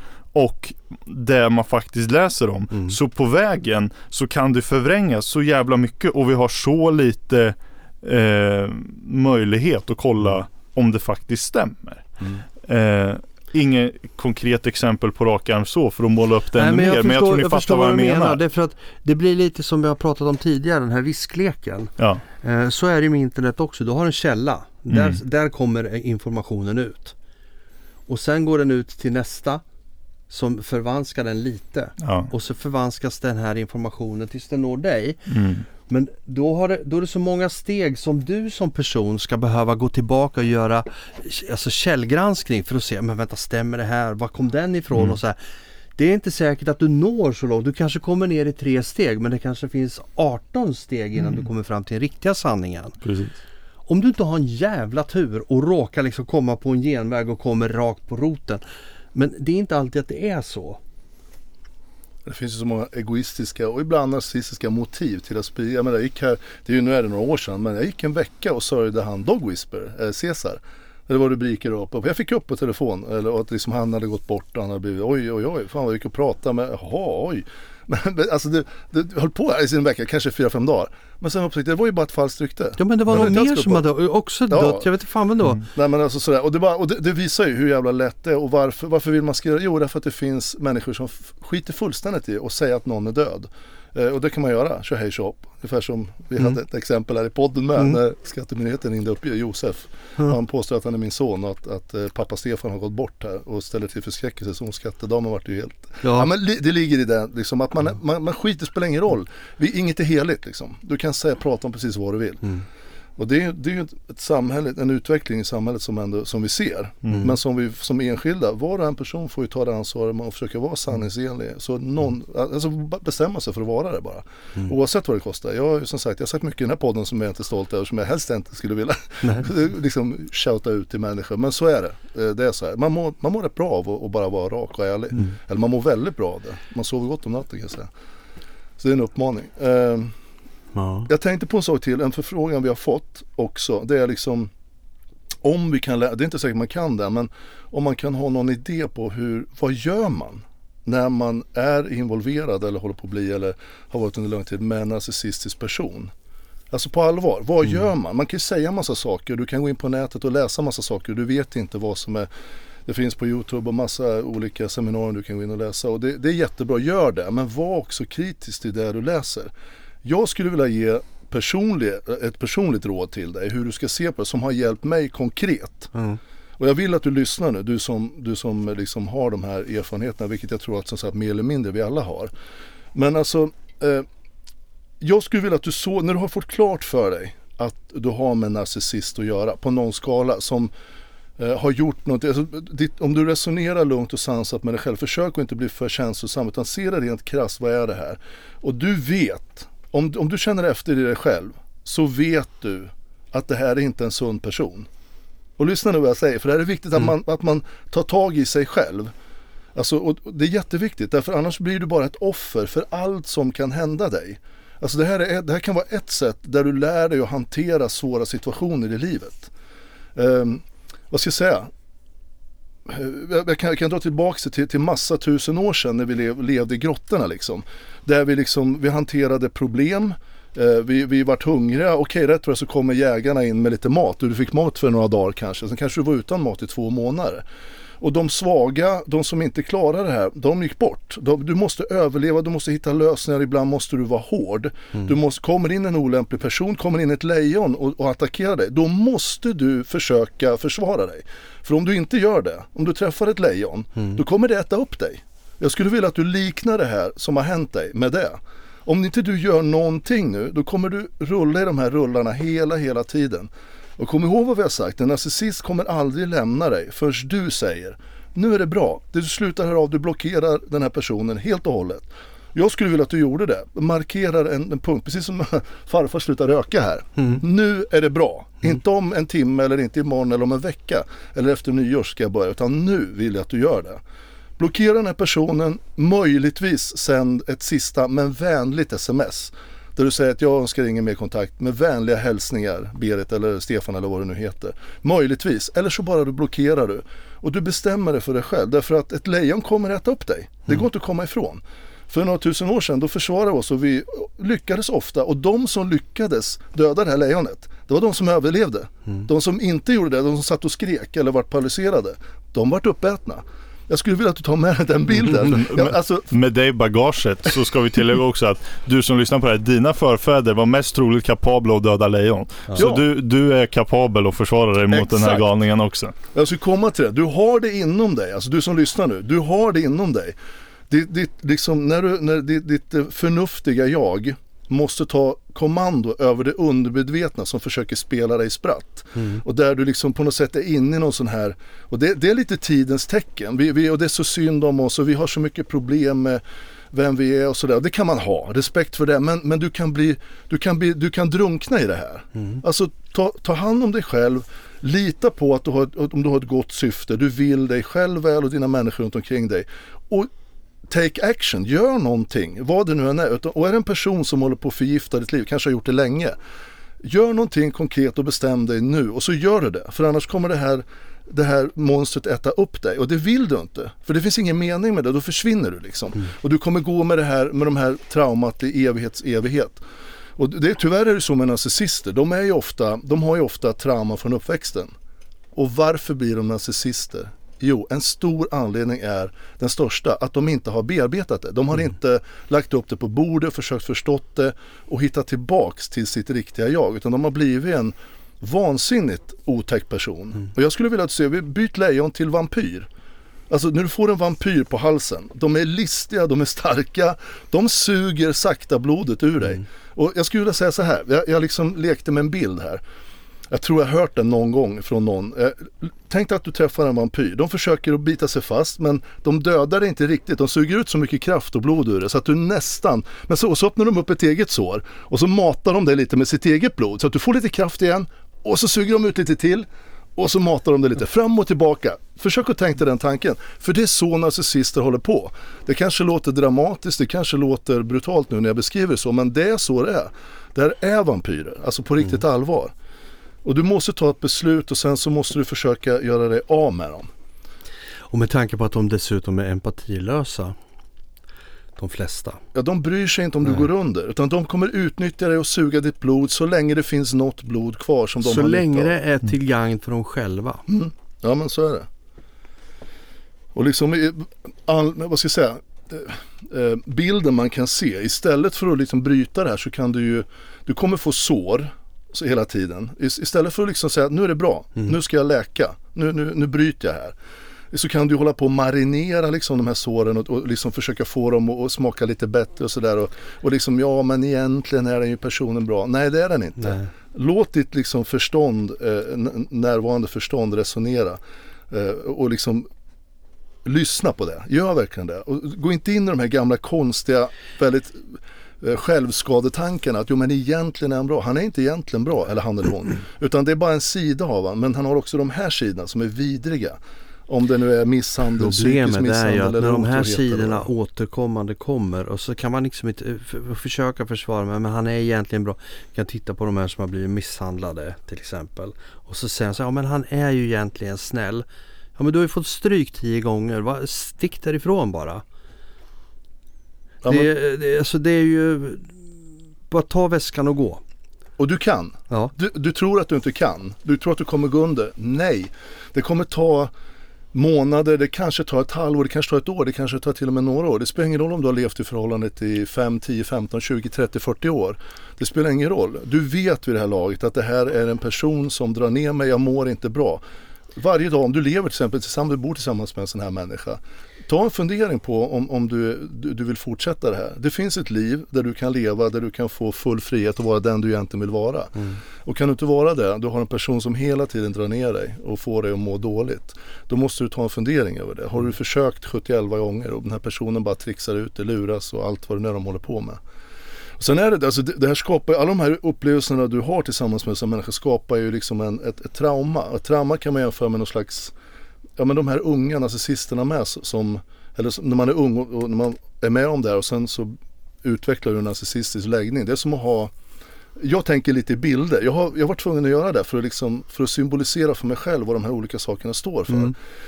och det man faktiskt läser om. Mm. Så på vägen så kan det förvrängas så jävla mycket och vi har så lite eh, möjlighet att kolla om det faktiskt stämmer. Mm. Eh, Inget konkret exempel på rak arm så för att måla upp det Nej, ännu men mer. jag men jag förstår, tror ni jag fattar förstår vad jag menar. Det är för att det blir lite som vi har pratat om tidigare, den här riskleken. Ja. Eh, Så är det med internet också. Du har en källa. Där, Mm. där kommer informationen ut. Och sen går den ut till nästa som förvanskar den lite. Ja. Och så förvanskas den här informationen tills den når dig. Mm. Men då, har det, då är det så många steg som du som person ska behöva gå tillbaka och göra alltså källgranskning för att se, men vänta stämmer det här? Var kom den ifrån? Mm. Och så här. Det är inte säkert att du når så långt. Du kanske kommer ner i tre steg men det kanske finns 18 steg innan Mm. du kommer fram till den riktiga sanningen. Precis. Om du inte har en jävla tur och råkar liksom komma på en genväg och kommer rakt på roten. Men det är inte alltid att det är så. Det finns ju så många egoistiska och ibland narcissistiska motiv till att sprida. Jag menar, jag gick här, det är ju nu är det några år sedan, men jag gick en vecka och sörjde han Dog Whisper, eh, Cesar. Det var rubriker upp och jag fick upp på telefon eller att liksom han hade gått bort och han hade blivit oj oj oj, fan vad jag gick och pratade med, jaha oj. Men alltså det, det höll på i sin vecka, kanske fyra fem dagar. Men sen upptäckte det var ju bara ett falskt rykte. Ja men det var någon det mer som hade också Ja. dött. Jag vet inte fan vem då. Mm. Nej men alltså sådär, och, det, bara, och det, det visar ju hur jävla lätt det är och varför, varför vill man skriva? Jo därför att det finns människor som skiter fullständigt i och säga att någon är död. Eh, och det kan man göra, kör hej shop. Ungefär som vi Mm. hade ett exempel här i podden med Mm. när Skattemyndigheten ringde upp Josef. Mm. Han påstår att han är min son och att, att eh, pappa Stefan har gått bort här och ställer till förskräckelse. Så hon skattedamen vart ju helt... Ja, Ja. men det ligger i det liksom att man, man, man skiter spelar ingen roll. Vi, inget är heligt liksom. Du kan säga, prata om precis vad du vill. Och det är, det är ju ett, samhälle, en utveckling i samhället som, ändå, som vi ser. Mm. Men som vi som enskilda, var och en person får ju ta det ansvaret att försöka vara sanningsenlig. Så någon, alltså bestämma sig för att vara det bara. Mm. Oavsett vad det kostar. Jag har ju som sagt, jag har sagt mycket i den här podden som jag inte är stolt över, som jag helst inte skulle vilja <laughs> <laughs> liksom shouta ut till människor. Men så är det. Eh, Det är så här. Man mår, man mår rätt bra av att bara vara rak och ärlig. Mm. Eller man mår väldigt bra av det. Man sover gott om natten kan jag säga. Så det är en uppmaning. Eh, Ja. jag tänkte på en sak till, en förfrågan vi har fått också. Det är liksom om vi kan, det är inte säkert man kan det, men om man kan ha någon idé på hur, vad gör man när man är involverad eller håller på att bli eller har varit under lång tid med en narcissistisk person. Alltså på allvar, vad Mm. gör man? Man kan ju säga massa saker, du kan gå in på nätet och läsa massa saker, du vet inte vad som är Det finns på Youtube och massa olika seminarier du kan gå in och läsa och det, det är jättebra, gör det. Men var också kritisk till det du läser. Jag skulle vilja ge personlig, ett personligt råd till dig hur du ska se på det som har hjälpt mig konkret. Mm. Och jag vill att du lyssnar nu, du som, du som liksom har de här erfarenheterna, vilket jag tror att som sagt, mer eller mindre vi alla har. Men alltså, eh, jag skulle vilja att du så, när du har fått klart för dig att du har med en narcissist att göra på någon skala som eh, har gjort något, alltså, ditt, om du resonerar lugnt och sansat med dig själv, försök att inte bli för känslosam utan se det rent krasst, vad är det här? Och du vet, om, om du känner efter i dig själv, så vet du att det här är inte en sund person. Och lyssna nu vad jag säger, för det här är viktigt att, man, att man tar tag i sig själv. Alltså, och det är jätteviktigt, därför annars blir du bara ett offer för allt som kan hända dig. Alltså det här, är, det här kan vara ett sätt där du lär dig att hantera svåra situationer i livet. Um, vad ska jag säga? Jag kan, jag kan dra tillbaka till, till massa tusen år sedan när vi lev, levde i grottorna liksom. Där vi liksom, vi hanterade problem, eh, vi, vi vart hungriga, okej rätt vad så kommer jägarna in med lite mat. Du fick mat för några dagar kanske, sen kanske du var utan mat i två månader. Och de svaga, de som inte klarar det här, de gick bort. De, du måste överleva, du måste hitta lösningar, ibland måste du vara hård. Mm. Du måste, kommer in en olämplig person, kommer in ett lejon och, och attackerar dig, då måste du försöka försvara dig. För om du inte gör det, om du träffar ett lejon, mm. då kommer det äta upp dig. Jag skulle vilja att du liknar det här som har hänt dig med det. Om inte du gör någonting nu, då kommer du rulla i de här rullarna hela, hela tiden. Och kom ihåg vad vi har sagt, en narcissist kommer aldrig lämna dig förrän du säger nu är det bra, du slutar höra av, du blockerar den här personen helt och hållet. Jag skulle vilja att du gjorde det, markerar en, en punkt, precis som <laughs> farfar slutar röka här. Mm. Nu är det bra, mm. inte om en timme eller inte imorgon eller om en vecka eller efter nyår ska jag börja, utan nu vill jag att du gör det. Blockera den här personen, möjligtvis sänd ett sista men vänligt sms där du säger att jag önskar ingen mer kontakt med vänliga hälsningar Berit eller Stefan eller vad det nu heter. Möjligtvis, eller så bara du blockerar du. Och du bestämmer det för dig själv därför att ett lejon kommer äta upp dig. Det mm. går inte att komma ifrån. För några tusen år sedan då försvarade vi oss och vi lyckades ofta och de som lyckades döda det här lejonet det var de som överlevde. Mm. De som inte gjorde det, de som satt och skrek eller vart paralyserade, de vart uppätna. Jag skulle vilja att du tar med dig den bilden. Mm. Jag, alltså... Med dig bagaget så ska vi tillägga också att du som lyssnar på det här, dina förfäder var mest troligt kapabla att döda lejon. Ja. Så du, du är kapabel att försvara dig mot Exakt. den här galningen också. Jag ska komma till det. Du har det inom dig, alltså du som lyssnar nu. Du har det inom dig. Ditt, ditt, liksom, när du, när ditt, ditt förnuftiga jag måste ta kommando över det undermedvetna som försöker spela dig spratt. Mm. Och där du liksom på något sätt är inne i någon sån här, och det, det är lite tidens tecken. Vi, vi, och det är så synd om oss och vi har så mycket problem med vem vi är och sådär. Det kan man ha, respekt för det. Men, men du, kan bli, du, kan bli, du kan drunkna i det här. Mm. Alltså ta, ta hand om dig själv. Lita på att du har, om du har ett gott syfte. Du vill dig själv väl och dina människor runt omkring dig. Och take action, gör någonting, vad det nu än är. Och är det en person som håller på att förgifta ditt liv, kanske har gjort det länge. Gör någonting konkret och bestäm dig nu och så gör du det. För annars kommer det här, det här monstret äta upp dig och det vill du inte. För det finns ingen mening med det, då försvinner du liksom. Mm. Och du kommer gå med det här, med de här traumat i evighets evighet. Och det, tyvärr är det så med narcissister, de, är ofta, de har ju ofta trauma från uppväxten. Och varför blir de narcissister? Jo, en stor anledning är den största, att de inte har bearbetat det. De har mm. inte lagt upp det på bordet, försökt förstått det och hittat tillbaks till sitt riktiga jag. Utan de har blivit en vansinnigt otäck person. Mm. Och jag skulle vilja att se, vi byter lejon till vampyr. Alltså när du får en vampyr på halsen, de är listiga, de är starka, de suger sakta blodet ur dig. Mm. Och jag skulle vilja säga så här, jag, jag liksom lekte med en bild här. Jag tror jag hört den någon gång från någon. Eh, tänk dig att du träffar en vampyr. De försöker att bita sig fast men de dödar det inte riktigt. De suger ut så mycket kraft och blod ur det så att du nästan, men så, så öppnar de upp ett eget sår och så matar de dig lite med sitt eget blod så att du får lite kraft igen och så suger de ut lite till och så matar de det lite fram och tillbaka. Försök att tänka den tanken. För det är så narcissister håller på. Det kanske låter dramatiskt, det kanske låter brutalt nu när jag beskriver det så, men det är så det är. Det här är vampyrer, alltså på riktigt mm. allvar. Och du måste ta ett beslut och sen så måste du försöka göra dig av med dem. Och med tanke på att de dessutom är empatilösa de flesta. Ja, de bryr sig inte om Nej. du går under utan de kommer utnyttja dig och suga ditt blod så länge det finns något blod kvar som de så har länge det är till gagn för dem själva. Mm. Ja, men så är det. Och liksom, i- all, vad ska jag säga, eh, eh, bilden man kan se, istället för att liksom bryta det här så kan du ju, du kommer få sår så hela tiden. Is- Istället för att liksom säga nu är det bra, nu ska jag läka, nu, nu, nu bryter jag här. Så kan du hålla på och marinera liksom de här såren och, och liksom försöka få dem att att smaka lite bättre och sådär. Och, och liksom ja men egentligen är den ju personen bra. Nej det är den inte. Nej. Låt ditt liksom förstånd, eh, närvarande förstånd resonera. Eh, och liksom lyssna på det. Gör verkligen det. Och gå inte in i de här gamla konstiga, väldigt eh, självskadetankarna. Att jo men egentligen är han bra. Han är inte egentligen bra, eller han eller hon. <clears throat> Utan det är bara en sida av honom. Men han har också de här sidorna som är vidriga. Om det nu är misshandel, psykisk Problemet är misshandel ju att eller när de här eller sidorna vad. återkommande kommer och så kan man liksom inte eh, för, försöka försvara men, men han är egentligen bra. Jag kan titta på de här som har blivit misshandlade till exempel. Och så säger han så här, ja men han är ju egentligen snäll. Ja men du har ju fått stryk tio gånger, Va? stick därifrån bara. Ja, men, det, det, alltså det är ju, bara ta väskan och gå. och du kan. Ja. Du, du tror att du inte kan. Du tror att du kommer gå under. Nej, det kommer ta månader, det kanske tar ett halvår, det kanske tar ett år, det kanske tar till och med några år. Det spelar ingen roll om du har levt i förhållandet i 5, 10, 15, 20, 30, 40 år. Det spelar ingen roll. Du vet vid det här laget att det här är en person som drar ner mig, jag mår inte bra. Varje dag, om du lever till exempel tillsammans, du bor tillsammans med en sån här människa. Ta en fundering på om, om du, du, du vill fortsätta det här. Det finns ett liv där du kan leva, där du kan få full frihet och vara den du egentligen vill vara. Och kan du inte vara det, du har en person som hela tiden drar ner dig och får dig att må dåligt. Då måste du ta en fundering över det. Har du försökt 71 gånger och den här personen bara trixar ut det, luras och allt vad det nu är de håller på med. Sen är det, alltså det, här skapar, alla de här upplevelserna du har tillsammans med en människa skapar ju liksom en, ett, ett trauma. Ett trauma kan man jämföra med någon slags, ja men de här unga narcissisterna med s- som, eller som- när man är ung och, och när man är med om det här och sen så utvecklar du en narcissistisk läggning. Det är som att ha jag tänker lite i bilder. Jag har, jag var tvungen att göra det för att, liksom, för att symbolisera för mig själv vad de här olika sakerna står för.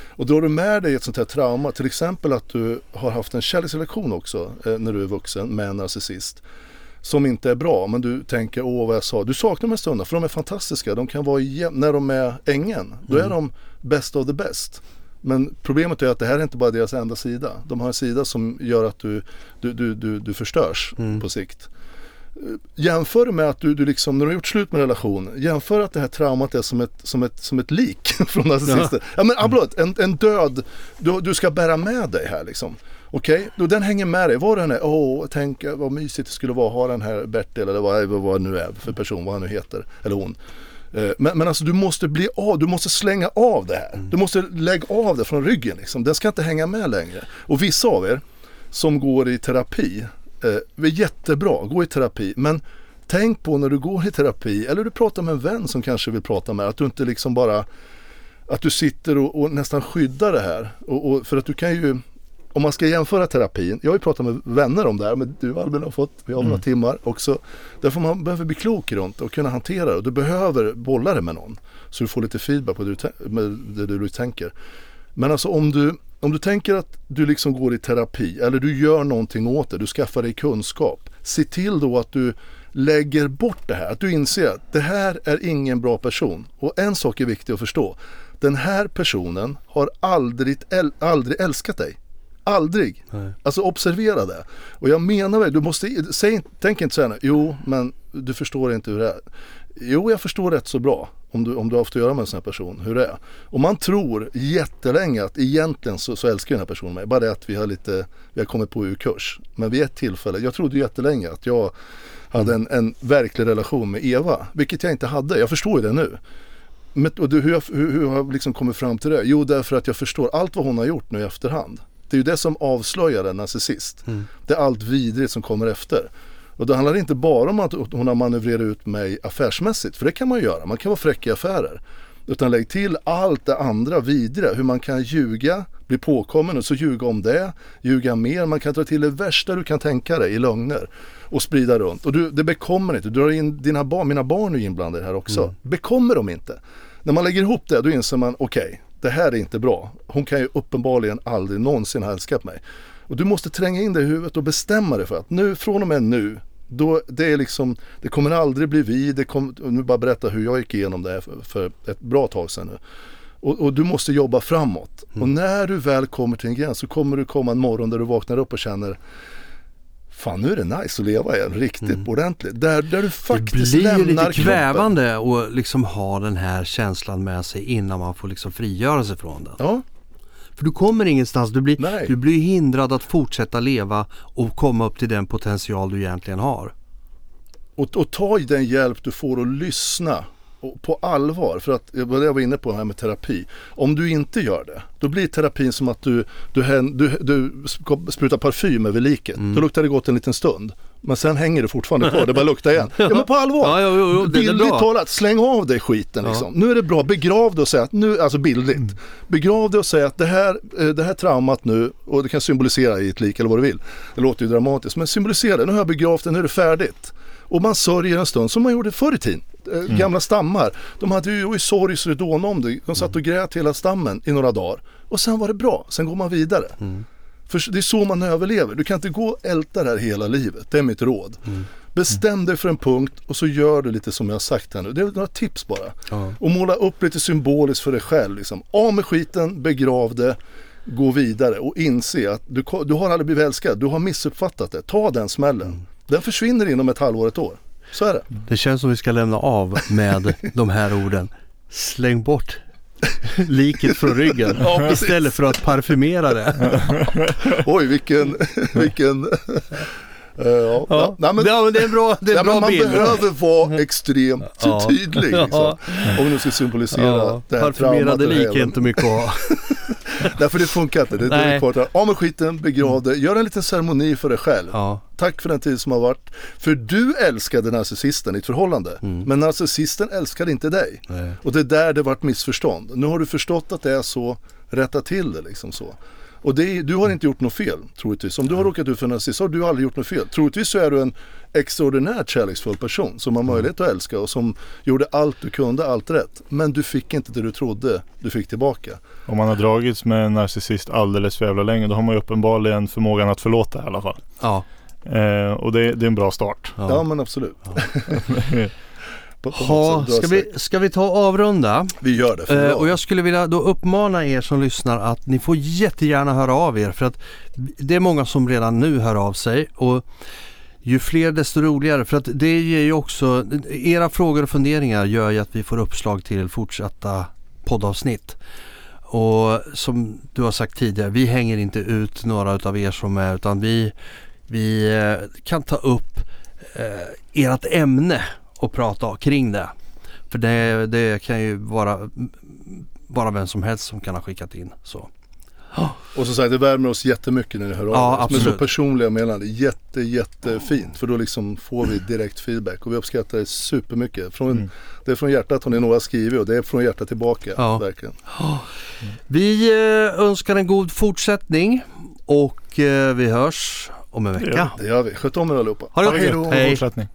Och drar du med dig ett sånt här trauma, till exempel att du har haft en kärleksrelation också eh, när du är vuxen med en narcissist som inte är bra men du tänker åh vad jag sa. Du saknar de här stunderna för de är fantastiska. De kan vara jäm- när de är ängen. Då är de best of the best. Men problemet är att det här är inte bara deras enda sida. De har en sida som gör att du, du, du, du, du förstörs på sikt. Jämför med att du, du liksom, när du har gjort slut med relation, jämför att det här traumat är som ett, som ett, som ett lik <laughs> från narcissister. Ja, men förlåt, en, en död, du, du ska bära med dig här liksom. Okej, då den hänger med dig, vad den är, åh, tänk eh, vad mysigt det skulle vara att ha den här Bertil eller vad, vad nu är för person, vad han nu heter, eller hon. Eh, Men, men alltså du måste bli av, du måste slänga av det här. Du måste lägga av det från ryggen liksom. Den ska inte hänga med längre. Och vissa av er som går i terapi, eh, är jättebra, gå i terapi. Men tänk på när du går i terapi, eller du pratar med en vän som kanske vill prata med att du inte liksom bara att du sitter och, och nästan skyddar det här. Och, och, för att du kan ju, om man ska jämföra terapin, jag har ju pratat med vänner om det här, men du Albin har fått, vi har några timmar också. Därför man behöver bli klok runt och kunna hantera det. Och du behöver bolla det med någon. Så du får lite feedback på det du, det du tänker. Men alltså om du, om du tänker att du liksom går i terapi eller du gör någonting åt det, du skaffar dig kunskap. Se till då att du lägger bort det här, att du inser att det här är ingen bra person. Och en sak är viktig att förstå. Den här personen har aldrig, äl- aldrig älskat dig. Aldrig. Nej. Alltså observera det. Och jag menar väl, du måste, säg, tänk inte så här, jo men du förstår inte hur det är. Jo, jag förstår rätt så bra om du, om du har haft att göra med en sån här person, hur det är. Och man tror jättelänge att egentligen så, så älskar den här personen mig. Bara det att vi har lite, vi har kommit på ur kurs. Men vid ett tillfälle, jag trodde jättelänge att jag hade en, en verklig relation med Eva. Vilket jag inte hade, jag förstår ju det nu. Men, och du, hur, jag, hur, hur har jag liksom kommit fram till det? Jo, därför att jag förstår allt vad hon har gjort nu i efterhand. Det är ju det som avslöjar en narcissist. Det är allt vidrigt som kommer efter. Och det handlar inte bara om att hon har manövrerat ut mig affärsmässigt, för det kan man göra. Man kan vara fräck i affärer. Utan lägg till allt det andra vidriga, hur man kan ljuga, bli påkommen och så ljuga om det, ljuga mer. Man kan ta till det värsta du kan tänka dig i lögner och sprida runt. Och du, det bekommer inte, du drar in dina barn, mina barn är inblandade här också. Bekommer de inte. När man lägger ihop det, då inser man, okej, det här är inte bra. Hon kan ju uppenbarligen aldrig någonsin ha älskat mig. Och du måste tränga in det i huvudet och bestämma dig för att nu, från och med nu, då, det är liksom, det kommer aldrig bli vi, det och nu bara berätta hur jag gick igenom det för, för ett bra tag sedan nu. Och, och du måste jobba framåt. Mm. Och när du väl kommer till en gräns så kommer du komma en morgon där du vaknar upp och känner Fan nu är det nice att leva igen, riktigt ordentligt. Där, där du Mm. Det faktiskt blir ju lämnar lite kroppen. kvävande att liksom ha den här känslan med sig innan man får liksom frigöra sig från den. Ja, För du kommer ingenstans. Du blir, Nej. du blir hindrad att fortsätta leva och komma upp till den potential du egentligen har. och, och ta den hjälp du får och lyssna på allvar. För att, det var det jag var inne på här med terapi. Om du inte gör det, då blir terapin som att du, du, du, du sprutar parfym över liket. Mm. Då luktar det gott en liten stund. Men sen hänger det fortfarande kvar, det bara luktar igen. <laughs> Ja men på allvar! Ja, jo, jo, det bildligt talat, släng av dig skiten liksom. Nu är det bra, begrav det och säg att nu, alltså bildligt. Mm. Begrav det och säg att det här, eh, det här traumat nu, och det kan symbolisera i ett lik eller vad du vill. Det låter ju dramatiskt, men symbolisera det. Nu har jag begravt det, nu är det färdigt. Och man sörjer en stund som man gjorde förr i tiden. Eh, Gamla stammar, de hade ju i sorg så dånade om det. De satt och grät hela stammen i några dagar. Och sen var det bra, sen går man vidare. För det är så man överlever. Du kan inte gå och älta det här hela livet. Det är mitt råd. Bestäm dig för en punkt och så gör du lite som jag har sagt här nu. Det är några tips bara. Ja. Och måla upp lite symboliskt för dig själv. Liksom. Av med skiten, begrav det, gå vidare och inse att du, du har aldrig blivit älskad. Du har missuppfattat det. Ta den smällen. Den försvinner inom ett halvår, ett år. Så är det. Det känns som vi ska lämna av med de här orden. Släng bort liket från ryggen Ja, istället för att parfymera det. <laughs> Oj, vilken... vilken Eh, ja. Ja. Nej, men, ja, men det är en bra, det är en bra man bild. behöver vara extremt Ja. tydlig. Liksom. Om vi nu ska symbolisera Ja, det här eller lik är inte mycket att ha. <laughs> <laughs> Därför det funkar inte. Det, det är Nej. kvar där. Av med skiten, begrav det. Gör en liten ceremoni för dig själv. Ja, Tack för den tid som har varit. För du älskade narcissisten i ett förhållande. Men narcissisten älskade inte dig. nej. Och det är där det vart missförstånd. Nu har du förstått att det är så, rätta till det liksom så. Och det är, du har inte gjort något fel, troligtvis. Om du har råkat ut för en narcissist så har du aldrig gjort något fel. Troligtvis så är du en extraordinärt kärleksfull person som har möjlighet att älska och som gjorde allt du kunde, allt rätt. Men du fick inte det du trodde du fick tillbaka. Om man har dragits med en narcissist alldeles för jävla länge då har man ju uppenbarligen förmågan att förlåta i alla fall. Ja, Eh, och det, det är en bra start. Ja, ja. men absolut. <laughs> På- på något Ha, ska, vi, ska vi ta och avrunda? vi gör det. Eh, och jag skulle vilja då uppmana er som lyssnar att ni får jättegärna höra av er för att det är många som redan nu hör av sig och ju fler desto roligare för att det ger ju också, era frågor och funderingar gör ju att vi får uppslag till fortsatta poddavsnitt. Och som du har sagt tidigare, vi hänger inte ut några utav er som är utan vi, vi eh, kan ta upp eh, ert ämne och prata kring det. För det, det kan ju vara bara vem som helst som kan ha skickat in. Så. Och som sagt, det värmer oss jättemycket när ni hör av Ja, er. Med så personliga meddelanden. Jätte, jättefint. För då liksom får vi direkt feedback. Och vi uppskattar det supermycket. Från, Mm. Det är från hjärtat har ni några skrivit och det är från hjärtat tillbaka. Ja. Verkligen. Vi eh, önskar en god fortsättning och eh, vi hörs om en vecka. Det gör vi. Sköt om er allihopa. Ha det gott. gött. Hej. Fortsättning.